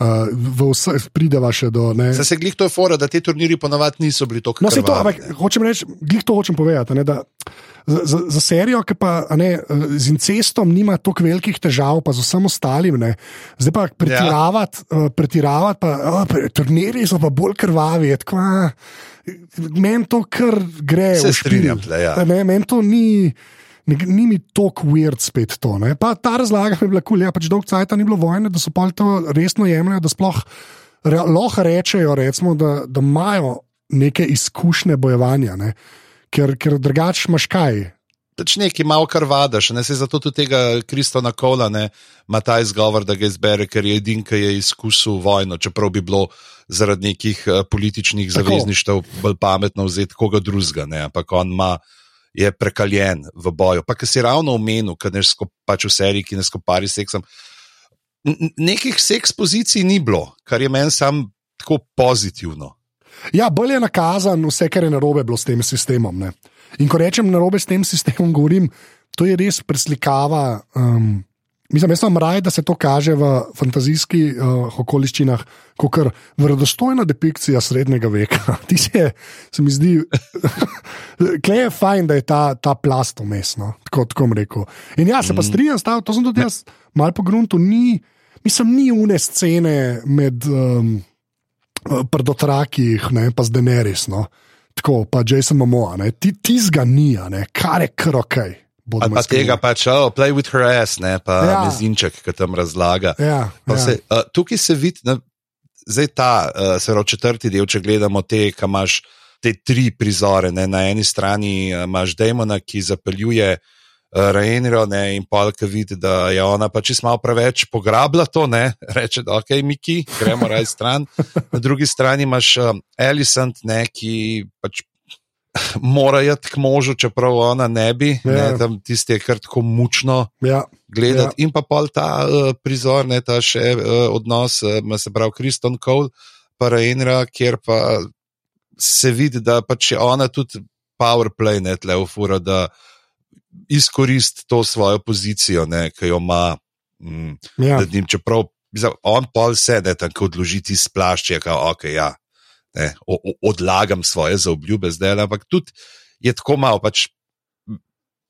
Uh, vse prideva še do. Ne, Saj se glih to je fora, da ti turniri ponavadi niso bili tako No, se to, krvavi, ampak hočem reči, glih to hočem povedati. Ne, da za, za, serijo, ki pa a ne, z incestom nima tako velikih težav, pa z vsem ostalim, ne. zdaj pa pretiravati, ja. uh, pretiravati pa oh, pre, turniri so pa bolj krvavi. tako, a, Meni to kar gre. Se strinjam tle, ja. Meni to ni. Ni mi tako weird spet to. Ne. Pa ta razlaga mi je bila kul, cool, ja, pač dolg cajt ni bilo vojne, da so pa to resno jemljajo, da sploh re, lahko rečejo, recimo, da, da imajo neke izkušnje bojevanja, ne. ker, ker drugače imaš kaj. Pač nekaj malo kar vadaš, ne se zato tudi tega Kristona Kola ne ima ta izgovor, da ga izbere, ker je edin, ki je izkusil vojno, čeprav bi bilo zaradi nekih uh, političnih zavezništev bolj pametno vzeti koga drugega, ampak on ima je prekaljen v boju. Pa, ki si ravno omenil, da ne pač v seriji, ki ne skopari seksom. Nekih seks pozicij ni bilo, kar je meni sam tako pozitivno. Ja, bolje je nakazan vse, kar je narobe bilo s tem sistemom. Ne? In ko rečem narobe s tem sistemom, govorim, to je res preslikava. Um, Mislim, jaz sem raj, da se to kaže v fantazijskih uh, okoliščinah, kot je verodostojna depikcija srednjega veka. Ti se, se mi zdi, kle je fajn, da je ta, ta plast umestno, tako, tako rekel. In ja, se pa mm. strinjam s tem, to sem tudi jaz, malo po gruntu, ni, mislim, ni une scene med um, prdotrakih, ne pa z Deneris, no. tako pa Jason Momoa, ti, ti zga ni, kar je krokaj. Okay. Ali pa tega pač, oh, play with her ass, ne pa ja. mezinček, ki tam razlaga. Ja, ja. Se, uh, tukaj se vidi, da je ta, uh, se pravi, četrti del, če gledamo te, ki imaš te tri prizore. Ne? Na eni strani uh, imaš Demona, ki zapeljuje uh, Rainero in Polka vidi, da je ona pač malo preveč pograbila to, ne? reče, da ok, Miki, gremo raj stran. Na drugi strani imaš uh, Elisant, ne, ki pač mora iti k možu, čeprav ona ne bi, ja. ne, tam tiste je kar tako mučno ja. gledati. Ja. In pa pol ta uh, prizor, ne ta še uh, odnos, uh, se pravi, Kriston Cole, pa Reinra, kjer pa se vidi, da pač je ona tudi powerplay, ne tle v fura, da izkoristi to svojo pozicijo, ki jo ima. Mm, ja. Čeprav on pol sedi, tako odložiti splašče, kao, ok, ja ne, o, o, odlagam svoje zaobljube zdaj, ampak tudi je tako malo. Pač,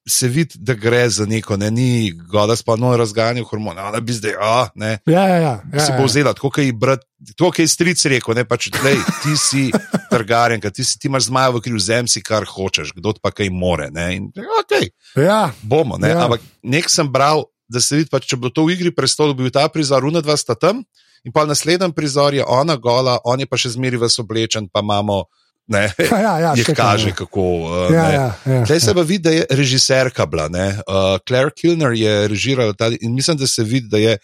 Se vidi, da gre za neko, ne, ni goda spolno razganjanje hormonov, da bi zdaj, ah, ne. Ja, ja, ja, ja, si bo ja. vzela, tako kot je brat, tako kot je stric rekel, ne, pač, tlej, ti si trgaren, ti, si, ti imaš zmaja v krivu, vzem si kar hočeš, kdo pa kaj more, ne. In, okay, ja, bomo, ne. Ja. Ampak nek sem bral, da se vidi, pač, če bo to v igri prestol, bi bil ta prizor, runa dva sta tam in pa naslednji prizor je ona gola, on je pa še zmeri vas oblečen, pa imamo. Ne, ja, ja, jih kaže, kako. Uh, ja, ja, ja, Tukaj se pa vidi, da je režiserka bila. Uh, Claire Kilner je režirala ta in mislim, da se vidi, da je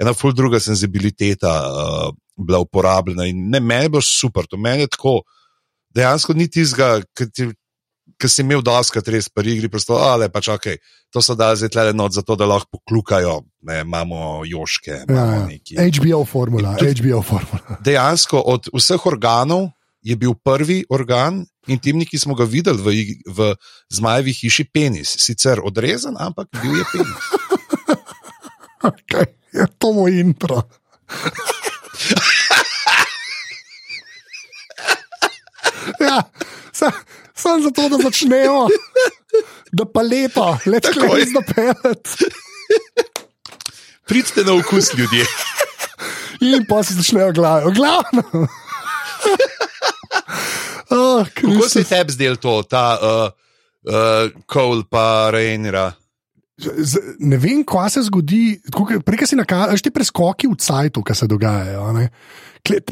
ena ful druga senzibiliteta uh, bila uporabljena. In ne, meni bo super, to meni je tako. Dejansko ni tizga, ki ki si imel doskrat res pri igri, prosto, ali pač ok, to so da zdaj tle not, zato da lahko poklukajo, ne, imamo joške. Imamo ja, HBO ja. formula, tudi, HBO formula. Dejansko od vseh organov je bil prvi organ intimni, ki smo ga videli v, v zmajevi hiši, penis. Sicer odrezan, ampak bil je penis. okay, je to moj intro. ja, samo zato, da začnejo, da pa leto, leto, leto, leto, peleti. Pridite na okus ljudi. In pa si začnejo glavno. glavno. Oh, Kako se je tebi zdel to, ta Kol uh, uh, pa Reinera? Ne vem, kaj se zgodi. Prej si nakazal, ti preskoki v cajtu, kaj se dogajajo.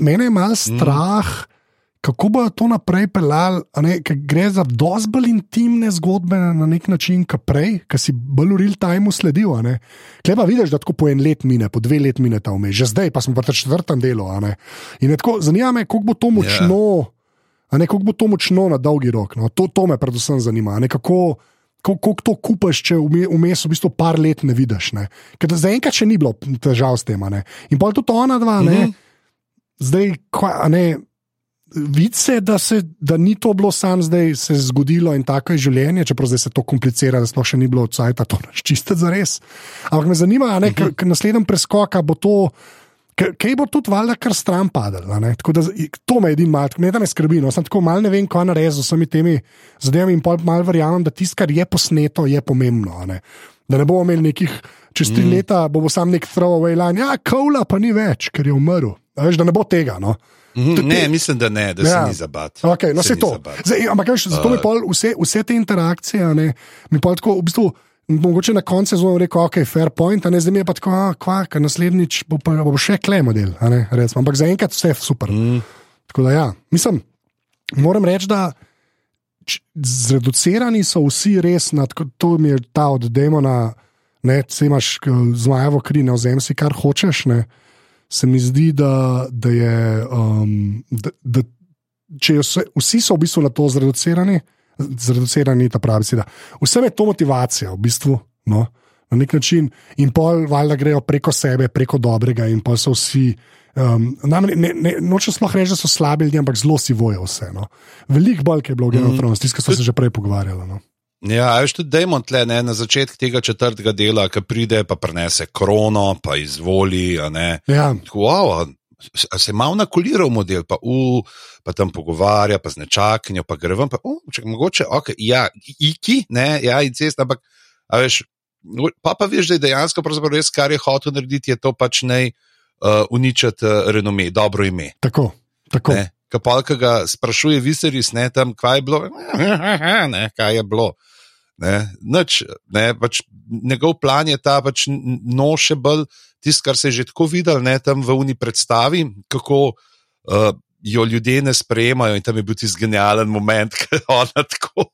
Mene je malo strah. Mm kako bodo to naprej pelali, ker gre za dosti bolj intimne zgodbe na nek način, kot prej, ki si bolj v real time sledil. Klej pa vidiš, da tako po en let mine, po dve let mine ta vmes, že zdaj pa smo v četrtem delu. In tako, zanima me, kako bo to močno, yeah. Ja. kako bo to močno na dolgi rok. No? To, to me predvsem zanima. Kako, Kako to kupaš, če vmes v bistvu par let ne vidiš? Ne? Ker zaenkrat še ni bilo težav s tem. In pa tudi ona dva, mm -hmm. zdaj, kva, ne, vidi se da, se, da ni to bilo sam zdaj se zgodilo in tako je življenje, čeprav zdaj se to komplicira, da sploh še ni bilo odsaj, da to čiste za res. Ampak me zanima, ali uh -huh. naslednji preskok bo to. Kaj bo tudi valjda kar stran padel? To me edino malo, ne da me skrbi. No. Sem tako malo ne vem, kaj narediti z vsemi temi zadevami in pol malo verjamem, da tisto, kar je posneto, je pomembno. Ne. Da ne bomo imeli nekih, čez tri mm. leta bo sam nek throwaway line, ja, kola pa ni več, ker je umrl. Veš, da ne bo tega. No. Mhm, ne, mislim, da ne, da ja. se ni zabavati. Okay, no, se to. Zdaj, ampak veš, zato mi uh. pol vse, vse te interakcije, ne, mi pa tako v bistvu. Mogoče na koncu sezone rekel, ok, fair point, a ne zdaj mi je pa tako, kva, ker naslednjič bo, pa, bo še klej model, a ne, recimo. Ampak zaenkrat vse super. Mm. Tako da ja, mislim, moram reči, da zreducirani so vsi res, na, tako- to mi je ta od demona, ne, se imaš zmajevo kri, ne vzem si kar hočeš, ne. Se mi zdi, da, da je, um, da, da če vse, vsi so v bistvu na to zreducirani, zreducirani, ta pravi si, da vsem je to motivacija, v bistvu, no, na nek način, in pol valjda grejo preko sebe, preko dobrega, in pol so vsi. Um, namre, ne, ne, nočem sploh reči, da so slabi ljudje, ampak zelo si vojo vse. No. Veliko bolj, je bilo v Game of Thrones, tisto, kar smo se že prej pogovarjali. No. Ja, veš tudi Dajmon tle, ne, na začetku tega četrtega dela, ki pride, pa prenese krono, pa izvoli. Ja, wow, a se- malo nakoliral model, pa, uh, pa tam pogovarja, pa z nečakanjem, pa gre ven. Pa, uh, če, mogoče, ok, ja, iki, ne, ja, in cest, ampak, a veš, pa pa veš, da je dejansko pravzaprav res, kar je hotel narediti, je to pač ne uh, uničiti uh, renome, dobro ime. tako. tako. Ne. Kapalka ga sprašuje, viseris, ne tam, kaj je bilo, ne, kaj je bilo. Ne, nič, ne, pač njegov plan je ta, pač n- no še bolj tisto, kar se je že tako videl, ne tam v uni predstavi, kako uh, jo ljudje ne sprejemajo. In tam je bil tisti genijalen moment, ki ona tako.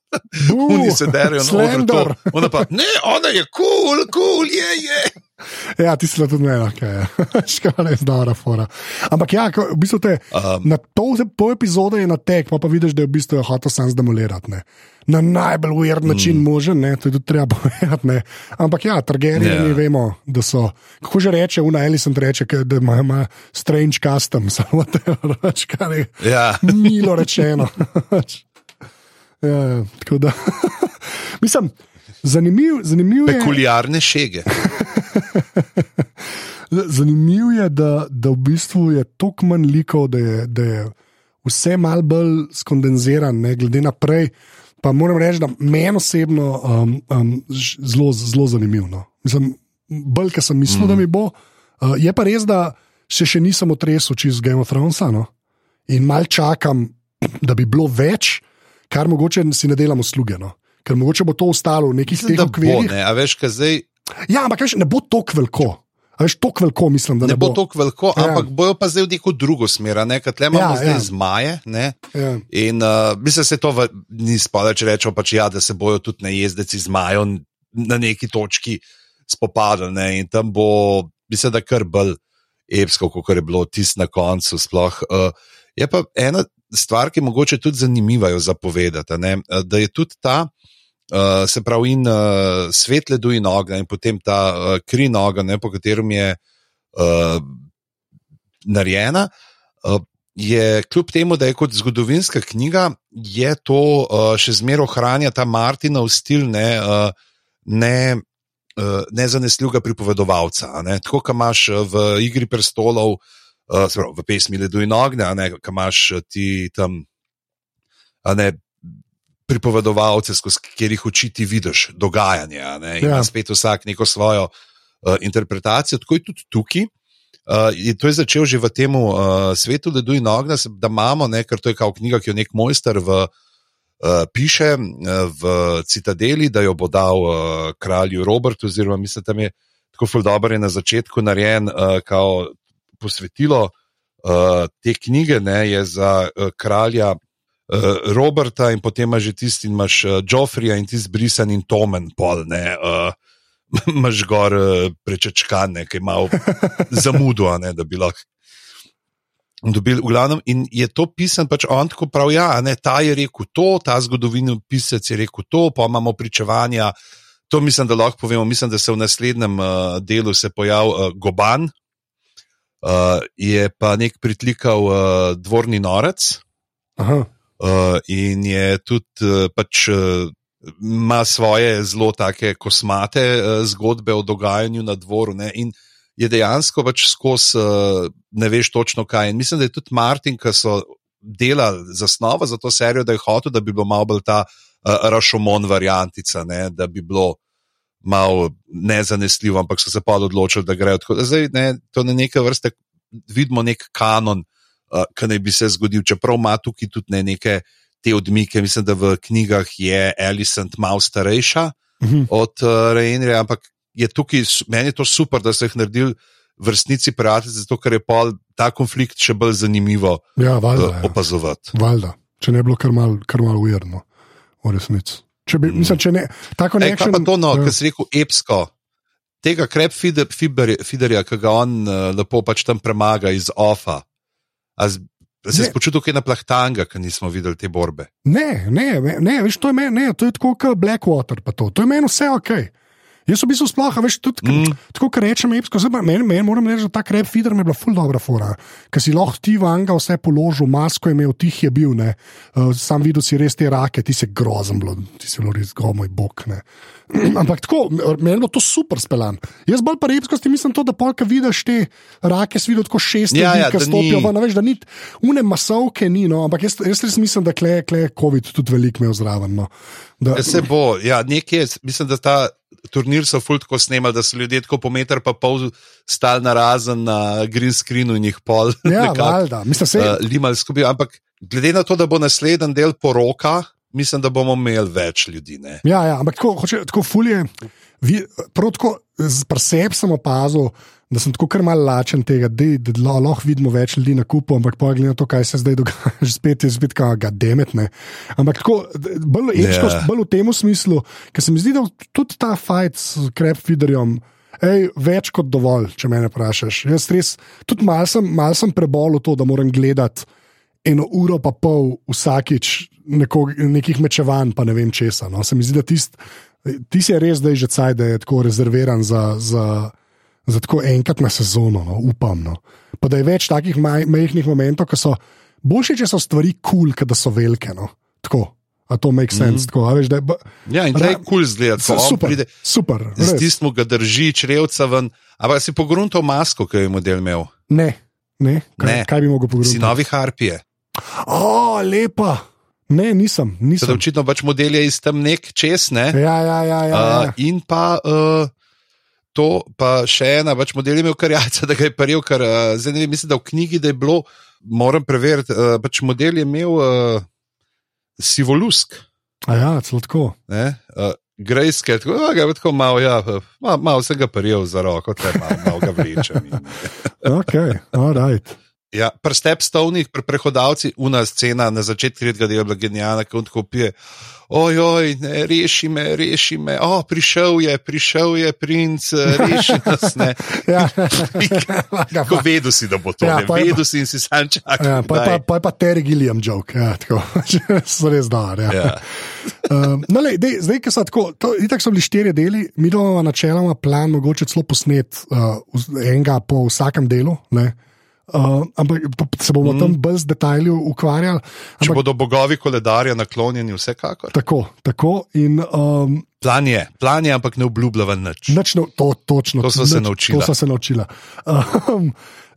Buh, Oni se derijo na odru. Ona pa, ne, ona je kul, cool, kul, cool, je, je. Ja, ti si tudi meni, kaj je. Škoda je zdara fora. Ampak ja, ko, v bistvu te, Um, na pol, pol epizode je na tek, pa, pa vidiš, da je v bistvu hotel sam zdemolirati. Ne. Na najbolj weird način mm. možen, ne, to je tudi treba povedati. ne. Ampak ja, trgerji Ja. yeah. mi vemo, da so, kako že reče, Una Ellison reče, ke- da ima, ima strange customs, ali whatever, pač, kar je ja. milo rečeno. ja, ja, tako da. Mislim, zanimiv, zanimiv je. Pekuliarne šege. Zanimivo je, da, da v bistvu je toliko manj likov, da je, da je vse malo bolj skondenziran, ne, glede na prej. Pa moram reči, da meni osebno um, um, zelo, zelo zanimivo. No. Mislim, bolj, kot sem mislil, mm. da mi bo. Uh, je pa res, da se še nisem otresel čez Game of Thrones no? in mal čakam, da bi bilo več, kar mogoče si ne delam usluge. No? Ker mogoče bo to ostalo v nekih teh da bo, okvirih. ne, veš, zdaj. Ja, ampak veš, ne bo tako veliko. A Veš, tako veliko mislim, da ne ne, bo tako veliko, Ja. ampak bojo pa zdaj v neko drugo smer, ne, ker tle imamo Ja, zdaj ja. zmaje. Ne? Ja. In uh, mislim, se to v, ni spalo, če rečemo, pač, ja, da se bojo tudi na jezdeci zmajo na neki točki spopadali. Ne? In tam bo, mislim, da kar bolj epsko, kot je bilo tisto na koncu. Sploh. Uh, je pa ena stvar, ki je mogoče tudi zanimiva zapovedati, ne? Uh, da je tudi ta. Uh, se pravi, in uh, svet ledu in ognja, in potem ta uh, kri noga, ne, po katerem je uh, narejena, uh, je kljub temu, da je kot zgodovinska knjiga, je to uh, še zmeraj ohranja ta Martinov stil, ne, uh, ne, uh, nezanesljivega pripovedovalca. Ne. Tako, kot imaš v Igri prestolov, uh, pravi, v pesmi Ledu in ognja, ko imaš ti tam. Ne, pripovedovalce, skozi katerih oči ti vidiš dogajanje. Ne, ima Ja. spet vsak neko svojo uh, interpretacijo, tako je tudi tukaj. Uh, je to je začel že v tem uh, svetu ledu in ognja, da imamo, ne, ker to je kao knjiga, ki jo nek mojster v, uh, piše uh, v Citadeli, da jo bo dal uh, kralju Robertu, oziroma mislim, tam je tako ful dobro je na začetku narejen, uh, kao posvetilo uh, te knjige, ne, je za uh, kralja. Uh, Roberta, in potem imaš že tisti, in imaš uh, Joffrija in tisti brisan in Tomen, pol, ne, uh, imaš gor uh, prečečkan, ki ima zamudo, a ne, da bi lahko dobili. V glavnem, in je to pisan, pač on tako pravi, ja, ne, ta je rekel to, ta zgodovini pisec je rekel to, pa imamo pričevanja. To mislim, da lahko povemo. Mislim, da se v naslednjem uh, delu se pojavi uh, Goban, uh, je pa nek pritlikal uh, dvorni norec. Aha. Uh, in je tudi uh, pač. Uh, ima svoje zelo take kosmate uh, zgodbe o dogajanju na dvoru. Ne? In je dejansko pač skozi, uh, ne veš točno kaj. In mislim, da je tudi Martin, ki so delali zasnovo za to serijo, da je hotel, da bi bilo malo bolj ta uh, Rašomon variantica, ne? da bi bilo malo nezanesljivo, ampak so se pa odločili, da grejo tako. da Zdaj, ne, to na neke vrste vidimo nek kanon, uh, ki naj bi se zgodil, čeprav ima tukaj tudi ne neke te odmike. Mislim, da v knjigah je Alicent malo starejša Mhm. od uh, Rejnerja, ampak je tukaj, meni je to super, da so jih naredili v resnici prijatelji, zato ker je pol ta konflikt še bolj zanimivo Ja, valjda. uh, Ja. opazovati. Valjda. Če ne bi bilo kar malo mal ujerno, v resnici. Če bi, mislim, če ne, tako Ej, kaj pa to, no, ja. kar si rekel, epsko. Tega krep fiderja, ki ga on uh, lepo pač tam premaga iz ofa. Se je počutil kaj na plahtanga, ker nismo videli te borbe. Ne, ne, ne, ne, veš, to je, meni, to je tako kot Blackwater. To. to je meni vse ok. Jaz v bistvu sploh, a veš, tudi mm. Tako, kar rečem, epsko, zdaj meni, meni moram reči, da ta krep feeder mi je bila ful dobra fora, ker si lahko ti vanga vse položil, masko je imel, tih je bil, ne. Uh, sam videl si res te rake, ti si grozen, bilo, ti si bilo res, go moj bog, ne. Ampak tako, meni je bilo to super speljan. Jaz bolj pa repskosti mislim to, da polka vidiš te rake, si videl tako šest Ja, ljudi, ja, ki stopijo ven, veš, da ni une masovke, ni, no, ampak jaz, jaz res mislim, da kle, kle COVID tudi veliko imel zraven. No. Da, Ja, Se bo, ja, nekje, mislim, da ta turnir so ful tako snemali, da so ljudje tako po meter pa pol stali na razen na green screenu in jih pol. ja, valjda, mislim, se, uh, limali skupaj. Ampak glede na to, da bo naslednji del poroka, mislim, da bomo imeli več ljudi. Ne? Ja, ja, ampak tako, hoče, tako fulje. Prav tako, z preseb sem opazil, da sem tako kar mal lačen tega, da, da lahko vidimo več ljudi na kupu, ampak pa glede na to, kaj se zdaj dogaja, že spet je spet kao ga demetne. Ampak tako, bolj, Ja. yeah. bolj v tem smislu, ker se mi zdi, da tudi ta fight s krep feederjem. Ej, več kot dovolj, če me vprašaš. Jaz res, tudi malo sem, mal sem prebolel to, da moram gledati eno uro pa pol vsakič neko, nekih mečevanj, pa ne vem česa. No. Se mi zdi, da tist, ti si je res zdaj že caj, da je tako rezerviran za, za, za tako enkrat na sezono, no, upam. No. Pa da je več takih maj, majhnih momentov, ki so boljše, če so stvari kul, cool, da so velike. No. Tako. A to make sense. Mm. Tako, a veš, da je, Ja, in zdaj je kul zgled, ko on super, pride. super. Z tistim ga drži, črevca ven. Ampak si pogruntal masko, ki je model imel. Ne, ne. Kaj, Ne. kaj bi mogel pogledati? Si novi harpije. O, lepa. Ne, nisem. Nisem. očitno pač model je iz tam nek čez, ne? Ja, ja, ja. ja, Uh, ja. in pa uh, to, pa še ena, pač model je imel karjaca, da ga je paril, ker uh, zdaj ne vem, mislim, da v knjigi, da je bilo, moram preveriti, uh, pač model je imel uh, sivolusk, A ja, celo tako. ne, uh, grejske, tako da ga je tako malo, ja, malo, malo se ga paril za roko, te malo, malo ga vlečem. In, Ok, all right. Ja, pri stepstovnih, pri prehodavcih, una scena na začetku tretjega dela je bila genialna, ko on tako pije. Ojoj, ne, reši me, reši me, o, prišel je, prišel je princ, reši nas. Ne. Ja. Ko vedel si, da bo to, Ja, ja, pa je vedel si in si sam čakal. Ja, pa, pa, pa je pa Terry Gilliam joke, ja, tako, so res dar. Ja. Ja. Um, no, lej, dej, zdaj, ki so tako, to, itak so bili štirje deli, mi imamo načeloma plan, mogoče celo posnet uh, enega po vsakem delu. Ne? Uh, ampak pa- pa se bomo mm. tam bolj z detajli ukvarjali. Če Ampak, bodo bogovi koledarja naklonjeni, vsekakor. tako, tako. In, um, Plan je, plan je, ampak ne obljubljava nič. Nič no, to, točno, To sva se naučila. To sva se naučila. Um,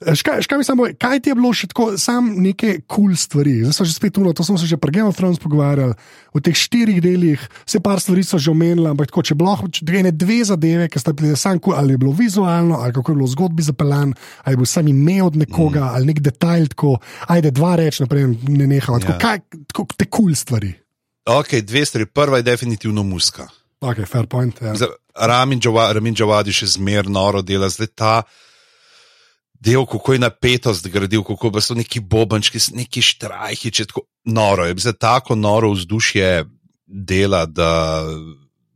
škaj, škaj samo, kaj ti je bilo še tako, sam neke kul cool stvari? Zdaj so že spet uno, to smo se že pri Game of Thrones pogovarjali. V teh štirih delih se par stvari so že omenili, ampak tako, če bilo ene dve zadeve, ki sta bili sam kul, cool, ali je bilo vizualno, ali kako je bilo v zgodbi zapeljan, ali je bil sam ime od nekoga, mm. ali nek detajl, tako, ajde dva reči naprej, ne nehamo. Tako, Ja. kaj, tako, te kul cool stvari. Ok, dve stvari. Prva je definitivno muska. Ok, fair point. Ja. Zdaj, Ramin Džava- Ramin Džavadi še zmeraj noro dela, zdaj ta del, kako je napetost gradil, kako so neki bobančki, neki štrajki, če tako noro je. Zdaj tako noro vzdušje dela, da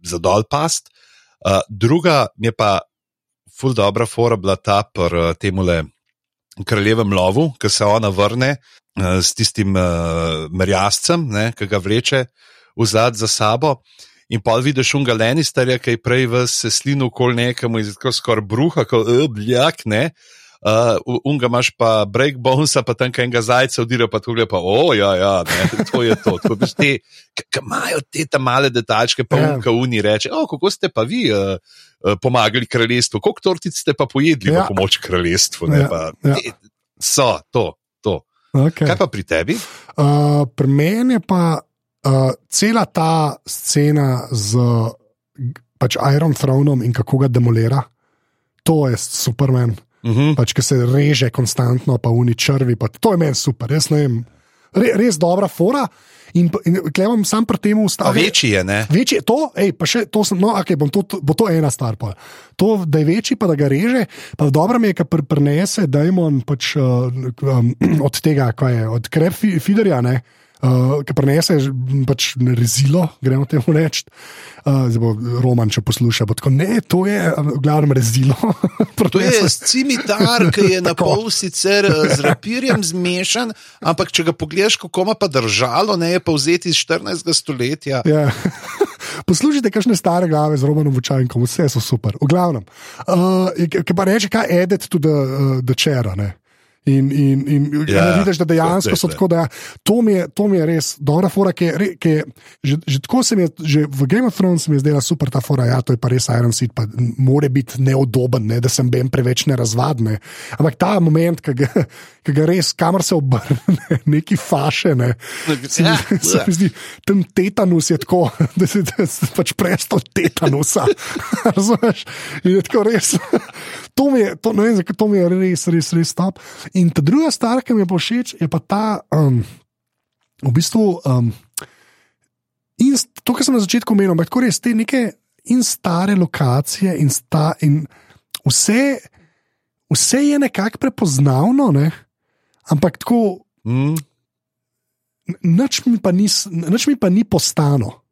za dol past. Uh, druga mi je pa ful dobra fora bila ta pri uh, temule kraljevem lovu, ki se ona vrne uh, s tistim uh, merjascem, ki ga vleče v zad za sabo. In pa vidiš unga Lannisterja, ki je prej v seslinu kol nekemu iz tako skoraj bruha, kot bljak, ne. Uh, unga imaš pa breakbonesa, pa tam enega zajca odira, pa tukaj pa, o, ja, ja, ne, to je to. Tako veš, te, ki imajo te tam male detajčke, pa Ja. unka uni reče, o, kako ste pa vi uh, uh, pomagali kraljestvu, koliko tortic ste pa pojedli Ja. v pomoč kraljestvu, ne, Ja, pa, ja. te, so, to, to. Okay. Kaj pa pri tebi? Uh, pri meni je pa uh, cela ta scena z pač Iron Thronom in kako ga demolira. To je Superman, Uh -huh. pač, ki se reže konstantno, pa uni črvi. Pa, to je meni super. Jaz ne vem. Re, res dobra fora. In, in gledam sam pri tem A ustaviti. večji je, ne? Večji je to, ej, pa še to, sem, no, okay, to, to, bo to ena stvar. pol. To, da je večji, pa da ga reže, pa dobro mi je, ker pr, prenese Dajmon pač, uh, um, od tega, kaj je, od krep fiderja, ne. Uh, ki prenese pač rezilo, gremo temu reči. Uh, zdaj bo Roman, če posluša, bo tako ne, to je uh, v glavnem rezilo. To je cimitar, ki je na pol sicer eh, z rapirjem zmešan, ampak če ga pogledaš, kako ima pa držalo, ne je pa vzeti iz 14. stoletja. Ja. Poslušajte, kakšne stare glave z Romanom Vučajnkom, vse so super. V glavnem, uh, ki pa reče, kaj edit the, uh, chair. Ne? In, in, in Ja, ja, vidiš, da dejansko so tako, da to mi je, to mi je res dobra fora, ki je, ki je že, že tako se mi je, že v Game of Thrones mi je zdela super ta fora, ja, to je pa res Iron Seed, pa more biti neodoben, ne, da sem ben preveč nerazvadne. Ampak ta moment, ki ga, ki ga res, kamor se obrne, neki faše, ne, se Ja, se mi zdi, tam tetanus je tako, da se pač prestol tetanusa. Razumeš? In je tako res. To mi je, to, ne vem, zakaj to mi je res, res, res stop. In ta druga stvar, ki mi je pa všeč, je pa ta, um, v bistvu, um, in to, kar sem na začetku omenil, ampak tako res te neke in stare lokacije, in, sta, in vse, vse je nekako prepoznavno, ne? ampak tako, Mm, nič mi ni, nič mi pa ni postano.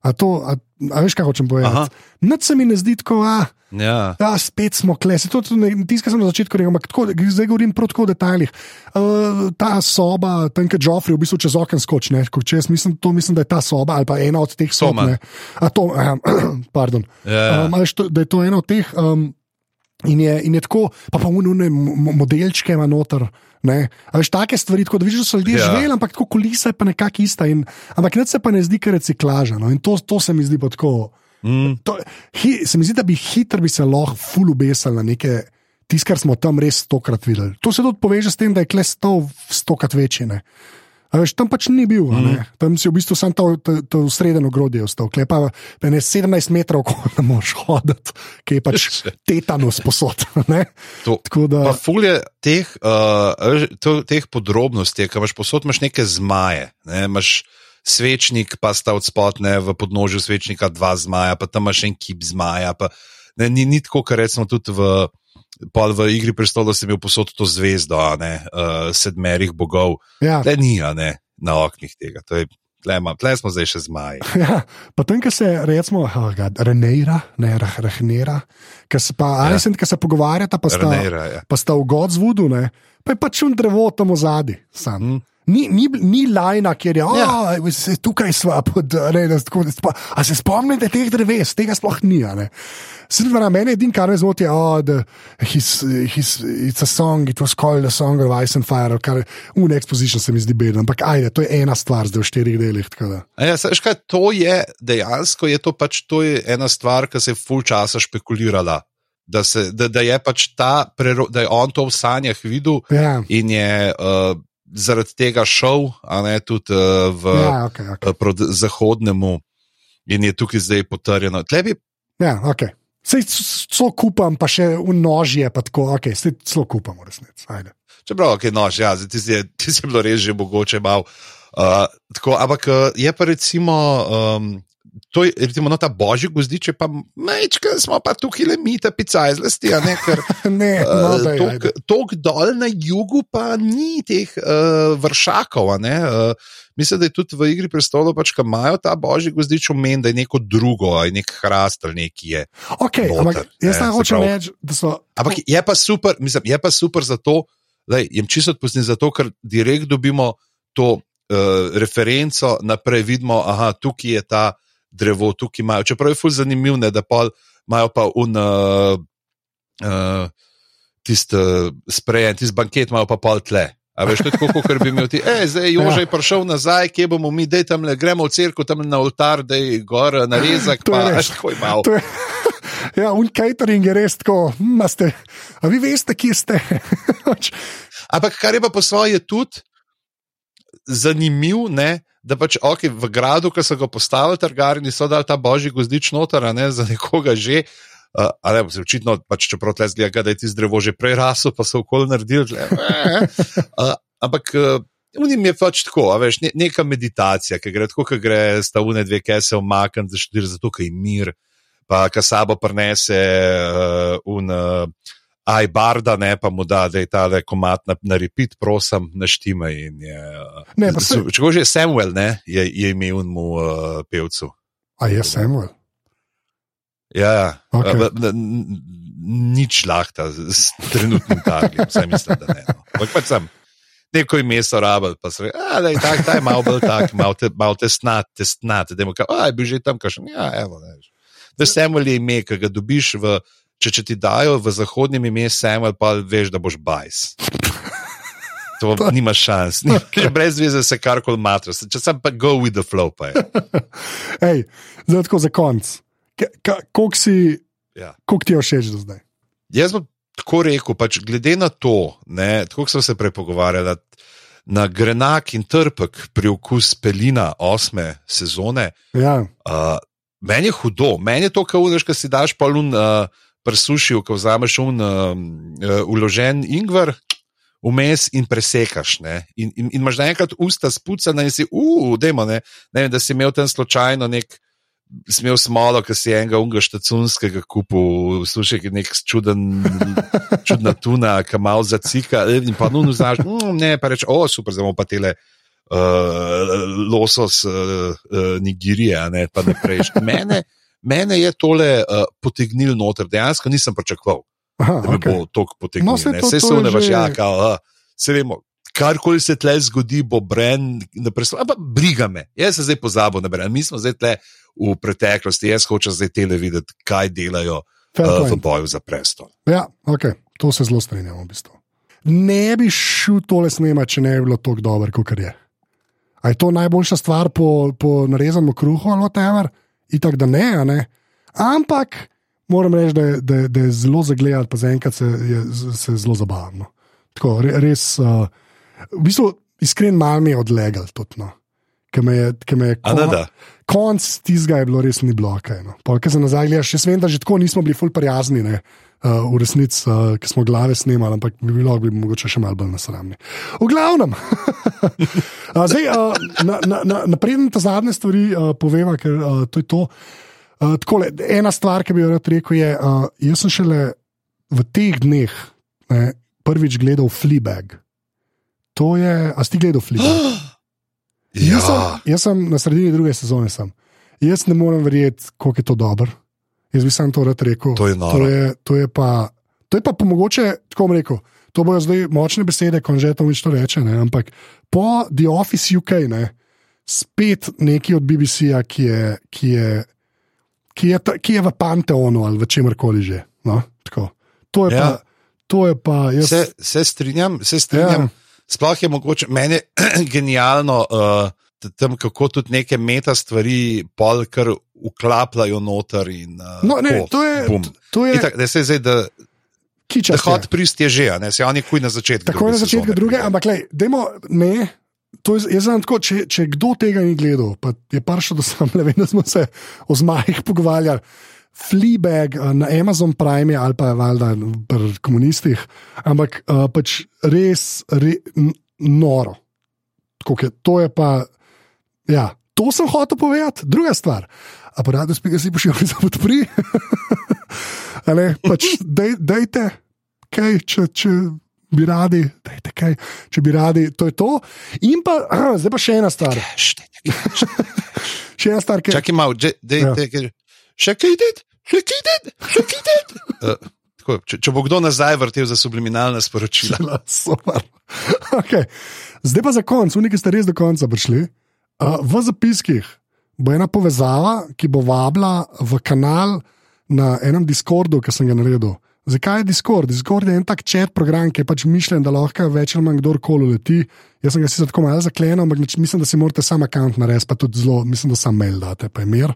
A, to, a, a veš, kaj hočem povedati? Nič se mi ne zdi tako, a, ja. Ja, spet smo klesi. Kar sem na začetku rekel, ampak tako, zdaj govorim prav tako v detajlih. Uh, ta soba, tam, ki Joffrey v bistvu čez okno skoči, ne, če jaz mislim, to mislim, da je ta soba ali pa ena od teh sob. A to, uh, pardon. Ja. Um, a veš, to, da je to ena od teh. Um, In je, in je tako, pa pa unune modelčke ima noter. Ne? A Veš, take stvari, tako da vidiš, da so ljudje Ja. živeli, ampak tako kulisa je pa nekako ista. In, ampak nič se pa ne zdi, ker reciklaža. No? In to, to se mi zdi pa tako. Mm, To, hi, se mi zdi, da bi hitro bi se lahko ful ubesal na neke, tisto, kar smo tam res stokrat videli. To se tudi poveže s tem, da je kles stov stokrat večji. ne. Veš, tam pač ni bil, mm. tam si v bistvu sam to, to, to sredeno grodje ostal, klepa pa ne 17 metrov, ko ne moreš hoditi, ki je pač tetanus posod. to, Tako Pa da, fulje teh, uh, to, teh podrobnosti, ki imaš posod, imaš neke zmaje. Ne? Imaš svečnik, pa sta od spodne v podnožju svečnika dva zmaja, pa tam imaš en kip zmaja. Pa, ne, ni, ni tako, kar recimo tudi v, pol v Igri prestolov sem imel posod to zvezdo, a ne, uh, sedmerih bogov. ja, Le ni, a ne, na oknih tega. To je, tle, ima, tle smo zdaj še zmaji. Ja, pa tam, ki se recimo, oh God, Reneira, ne rah, Rahnera, ki se pa Ja. Alicent, ki se pogovarjata, pa sta, Renera, ja. pa sta v Godswoodu, ne, pa je pač un drevo tam v zadnji. Mm. Ni, ni, ni lajna, kjer je, Ja. se, tukaj smo, pod, spa, a se spomnite teh dreves, tega sploh ni. a ne. Se pravi, meni edin, kar me zmoti, je, oh, da his, his, it's a song, it was called a song of ice and fire, kar un exposition se mi zdi beden, ampak ajde, to je ena stvar zdaj v štirih delih. Ja, saj, veš kaj, to je dejansko je to pač to je ena stvar, ki se je full časa špekulirala. Da, se, da, da je pač ta, prero, da je on to v sanjah videl Ja, in je uh, zaradi tega šel, a ne tudi uh, v, ja, okay, okay. uh, proti zahodnemu, in je tukaj zdaj potrjeno. Bi, Ja, okay. Sej celo kupam, pa še v nožje, pa tako, okay, sej celo kupam v resnici. Čeprav je nož, ja, zdaj ti si je, ti si je bilo res že mogoče malo. Uh, tako, ampak je pa recimo. Um, To je recimo, no, ta božji gozdič, je pa majčka, smo pa tukaj le mi, ta pica izlasti, a ne, ker Ne, no, daj, ajde. Tok dol na jugu pa ni teh uh, vršakov. Uh, mislim, da je tudi v Igri prestolov, pač, ki imajo ta božji gozdič omen, da je neko drugo, ali nek hrast ali neki je. Okay, noter, ampak jaz ne, hočem reči, da so. Ampak je pa super, mislim, je pa super zato, da jim čisto odpustim, zato ker direkt dobimo to uh, referenco, naprej vidimo, da tukaj je ta drevo, tukaj imajo. Čeprav je fuz zanimivo, ne, da pol imajo pa un. Uh, uh, Tisti uh, sprejem, tisti banket imajo pa pol tle. A veš, tako, kot bi imel ti, e, zdaj Jože je prišel nazaj, kje bomo mi, dej tam le, gremo v cerkev, tam na oltar, da je gor narezak, To pa veš, tako je, ja, un catering je res tako. hm, a vi veste, kje ste? Ampak kar je pa po svoje je tudi zanimivo, ne, da pač okay, v gradu, ki so ga postavili, Targarini so dali ta božji gozdič noter, ne za nekoga že. Uh, ali pa se očitno, pač, tle zgleda, da je ti zdrevo že prej rasel, pa so okoli naredili. Tle, uh, ampak uh, Unim je pač tako, veš, ne, neka meditacija, ki gre tako, ki gre stavune dve za štiri, zato ker je mir, pa ka sabo prenese un. Uh, Aj, barda, ne pa mu da, da je ta komat na, na repeat, prosim, naštima. Ne, pa se... Če že Samuel, ne, je, je imel mu uh, pevcu. A je Samuel? Ja, Okay. okay. n, n, nič lahta, s trenutnim targem, vsaj mislim, da ne. No. Ampak pač sem neko ime so rabili, pa so rekli, da je tak, ta je malo bolj tak, malo te, mal testnat, testnat, da je bil že tam, kažem, ja, evo, ne. Da Samuel je ime, ki ga dobiš v. Če, če ti dajo v zahodnjem ime Samuel, pa veš, da boš bajs. To nima šans, ni, okay. brez veze se karkoli matraš, če sem pa go with the flow. Ej, zdaj tako za konc. Koliko si, Ja. koliko ti je všeč do zdaj? Jaz bom tako rekel, pač glede na to, ne, tako smo se prej pogovarjali, na grenak in trpek pri okus pelina osme sezone, Ja, uh, meni je hudo, meni je to, kar udaš, ki si daš palun. Uh, Presušil, ko vzameš un uh, uložen ingver, vmes in presekaš. Ne? In, in, in imaš naenkrat usta spucana in si, uf, demo, ne? ne vem, da si imel tam slučajno nek. Smel smolo, ki si enega unga štacunskega kupil, slušaj, nek čuden, čudna tuna, ki malo zacika. In pa nujno znaš, mm, ne, pa reč, o, super, zdaj bomo pa tele uh, losos uh, uh, Nigirije, ne pa naprej. Mene, mene je tole uh, potegnil noter, dejansko nisem pričakoval, Aha, da me okay. bo toliko potegnil. No, saj ne. to- Saj to se je unevaš, že- ja, kao, uh, se vemo. Karkoli se tle zgodi, bo Bren, ampak briga me. Jaz se zdaj pozabil na Bren. Mi smo zdaj tle v preteklosti, jaz hočem zdaj tele videti, kaj delajo uh, v boju za prestol. Ja, okay. to se zelo strinjamo. V bistvu. Ne bi šel tole snemati, če ne bi bilo tako dobro, kot je. A je to najboljša stvar po, po narezanem kruhu ali whatever? Itak da ne, ne. Ampak moram reči, da, je- da, je- da je zelo zagledati, pa zaenkrat se je se je zelo zabavno. Tako, re, res, uh, v bistvu, iskren mal mi je odlegal tudi. No. Ki me je, ki me je A ne, da? konc tistega je bilo res ni bilo kaj. No. Ker se nazaj gledaš, jaz vem, da že tako nismo bili ful prijazni, ne, uh, v resnici, uh, ki smo glave snemali, ampak bi bilo bi mogoče še malo bolj nasramni. V glavnem, uh, zdaj, uh, na, na, na, napreden ta zadnje stvari uh, poveva, ker uh, to je to. Uh, takole, ena stvar, ki bi jo rad rekel, je, uh, jaz sem šele v teh dneh ne, prvič gledal Fleabag. To je, a si ti gledal Fleabag? Jaz, sem, Ja, jaz sem na sredini druge sezone. Sem. Jaz ne morem verjeti, koliko je to dobro. Jaz bi sam to rad rekel. To je noro. To je, to je pa, to je pa po mogoče, tako bom rekel. To bojo zdaj močne besede, ko že to nič to reče. Ne? Ampak po The Office UK, ne, spet neki od BBC-ja, ki je, ki je, ki je, ki je v Panteonu ali v čemer-koli že. No? Tako. To je Ja. pa. To je pa jaz, se, se strinjam, se strinjam. Ja. Sploh je mogoče, meni je genialno, uh, tam, kako tudi neke meta stvari pol kar uklapljajo noter. In, uh, no, ne, tako, to je, bum. to je Itak, da se zdaj, da, da hod prist je že, a ne se oni kuj na začetku. Tako je na začetku druge, pride. ampak lej, dajmo, ne. To je, jaz znam tako, če, če kdo tega ni gledal, pa je prišel do sam, ne vem, da smo se o zmajih pogovarjali. Fleabag eh, na Amazon Prime ali pa valjda pri komunistih, ampak uh, pač res, re, noro. Tako Je, to je pa, ja, to sem hotel povedati. Druga stvar. Aparat, spet si pošiljal za podpri. A ne, pač dej, dejte, kaj, če, če bi radi, dejte kaj, če bi radi, to je to. In pa, aha, zdaj pa še ena stvar. Še ena stvar, ki Čakaj malo, dej, Ja. še kaj ideti, še kaj ideti, še kaj ideti. Uh, tako, če, če bo kdo nazaj vrtel za subliminalna sporočila. je super. Okay. Zdaj pa za konec, v neki ste res do konca prišli. Uh, v zapiskih bo ena povezava, ki bo vabila v kanal na enem Discordu, ki sem ga naredil. Zakaj je Discord? Discord je en tak čet program, ki je pač mišljen, da lahko več ali manj kdorkoli leti. Jaz sem ga sicer tako malo zaklenil, ampak mislim, da si morate sam račun narediti, pa tudi zelo, mislim, da sam mail date, pa je mir.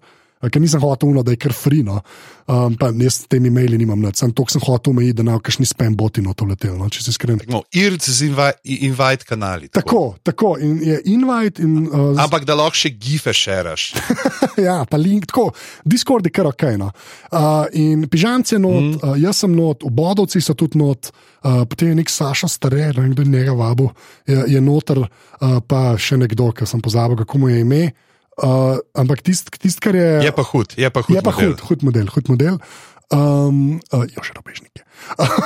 Ker nisem hotel uno, da je kar frino. Um, pa jaz s temi maili nimam sem to, sem hotel omejiti, da ne bo kakšni spam boti na to letel, no, če se iskren. No, IRC z invite, invite kanali. Tako, tako, in je invite. In, uh, Ampak da lahko še gife šeraš. ja, pa link, tako, Discord je kar ok. No. Uh, in pižamc je not, mm. uh, jaz sem not, obodovci so tudi not, uh, potem je nek Saša Stare, ne vem, kdo je njega vabil, je, je noter, uh, pa še nekdo, ki sem pozabil, kako mu je ime. Uh, ampak tisto, tist, kar je. Je pa hud, je pa hud. Je pa model. hud, hud model, hud model. Um, uh, jo, še robežnike.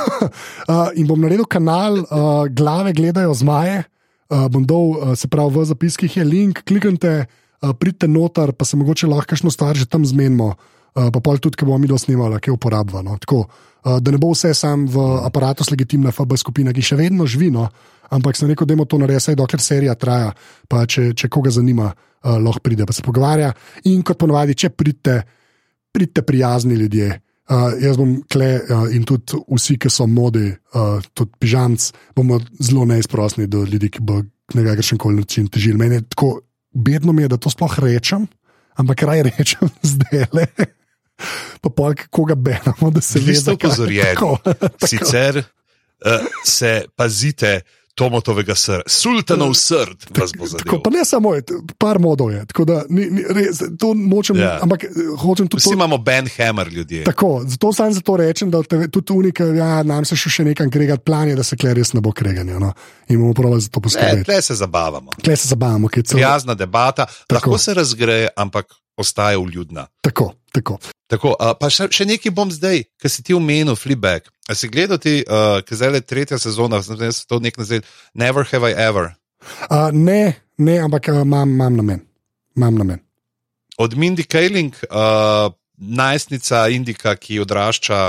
uh, in bom naredil kanal, uh, glave gledajo zmaje. Uh, bom dal, uh, se pravi, v zapiskih je link, kliknite, uh, pridite noter, pa se mogoče lahko kakšno stvar že tam zmenimo. Uh, pa pol tudi, ki bomo mi dosnemali, ki je uporabljeno. Tako, uh, da ne bo vse sam v aparatu legitimna FB skupina, ki še vedno živi, no, ampak sem rekel, da je to narediti, dokler serija traja, pa če, če koga zanima, uh, lahko pride pa se pogovarja. In kot ponovadi, če pridete, pridite prijazni ljudje. Uh, jaz bom kle uh, in tudi vsi, ki so modi, uh, tudi pižamc, bomo zelo neizprostni do ljudi, ki bo na kakršen koli način težili. Meni je tako bedno, mi je, da to sploh rečem, ampak raj rečem zdaj le. Pa pol, koga beremo, da se opozorjeni. Tako, tako. Sicer uh, se pazite Tomotovega srca, sultanov srd vas bo Tako, pa ne samo, je, par modov je. Tako da ni, ni, res, to nočem, Ja. yeah. ampak eh, hočem tudi Vsi to. imamo Ben Hammer ljudje. Tako, zato sam zato rečem, da tudi unika, ja, nam se še nekam kregati, plan je, da se kle res ne bo kreganja. No? In bomo pravili za to poskrbeti. tle se zabavamo. Kle se zabavamo, ki je celo. Prijazna debata, lahko se razgreje, ampak ostaja vljudna. Tako, tako. Tako, uh, pa še, še nekaj bom zdaj, ker si ti omenil, Flipback. A si gledal ti, uh, ker zdaj je tretja sezona, sem jaz to nek nazaj, Never Have I Ever. Uh, ne, ne, ampak uh, imam, imam namen. Imam namen. Od Mindy Kaling, uh, najstnica Indika, ki odrašča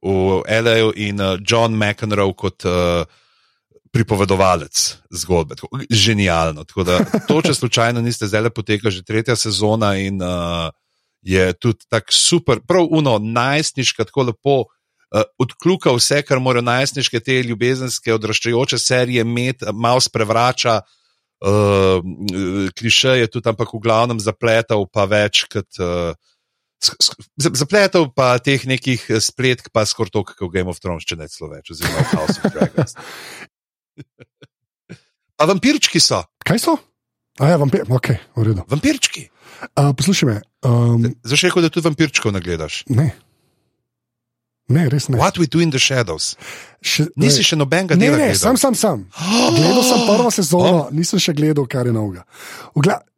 v L.A. in uh, John McEnroe kot uh, pripovedovalec zgodbe. Tako, genialno. Tako da, to, če slučajno niste zdaj le poteka že tretja sezona in uh, je tudi tako super, prav uno, najstniška, tako lepo. Uh, odkljuka vse, kar morajo najstniške te ljubezenske odraščajoče serije imeti, malo sprevrača, uh, kliše je tudi, ampak v glavnem zapletal pa več kot. Uh, Zapletel pa teh nekih spletk, pa skoraj toliko, kot v Game of Thrones, če ne celo več, oziroma House of Dragons. Pa vampirčki so, Kaj so? A ja, vampir, ok, v redu. vampirčki. Uh, poslušaj me. Um, Zdaj še rekel, da tudi vampirčkov ne gledaš. ne. Ne, res ne. What we do in the shadows. Še, Nisi še nobenega Ne, dela ne, gledal. sam, sam, sam. Gledal sem prvo sezono, nisem še gledal, kar je novega.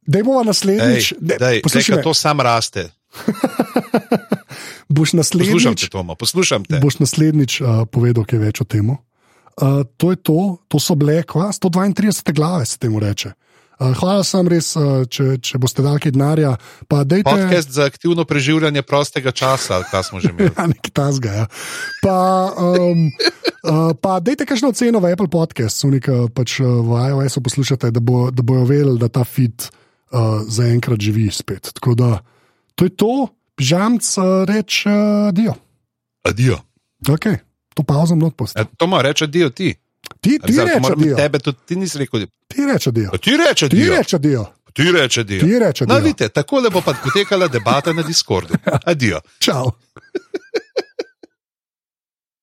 Dej bova naslednjič. Ej, dej- Poslušaj, dej, to sam raste. boš Poslušam naslednjič, te, Tomo, poslušam te. boš naslednjič uh, povedal, kaj več o tem. Uh, to je to, to so bile, kva, 132 glave se temu reče. Uh, hvala sem res, uh, če, če boste dali kaj denarja. Dejte, Podcast za aktivno preživljanje prostega časa, kaj smo že imeli. Ja, nekaj tasga. Ja. Pa, um, uh, pa dajte kakšno ceno v Apple Podcast, unika pač v iOS-u poslušate, da, bo, da bojo vedeli, da ta fit uh, zaenkrat živi spet. Tako da to je to, pižamc uh, reče uh, dio. Adijo. Okay. To pauzo not posti. E, Tomo, reče adijo ti. Ti, ti to reče mora dio. Tebe tudi ti nisi rekel. Ti reče dio. Ti reče Ti adijo. reče dio. Ti reče adijo. Ti reče No, dio. vidite, tako le bo pa potekala debata na Discordu. Adijo. Čau.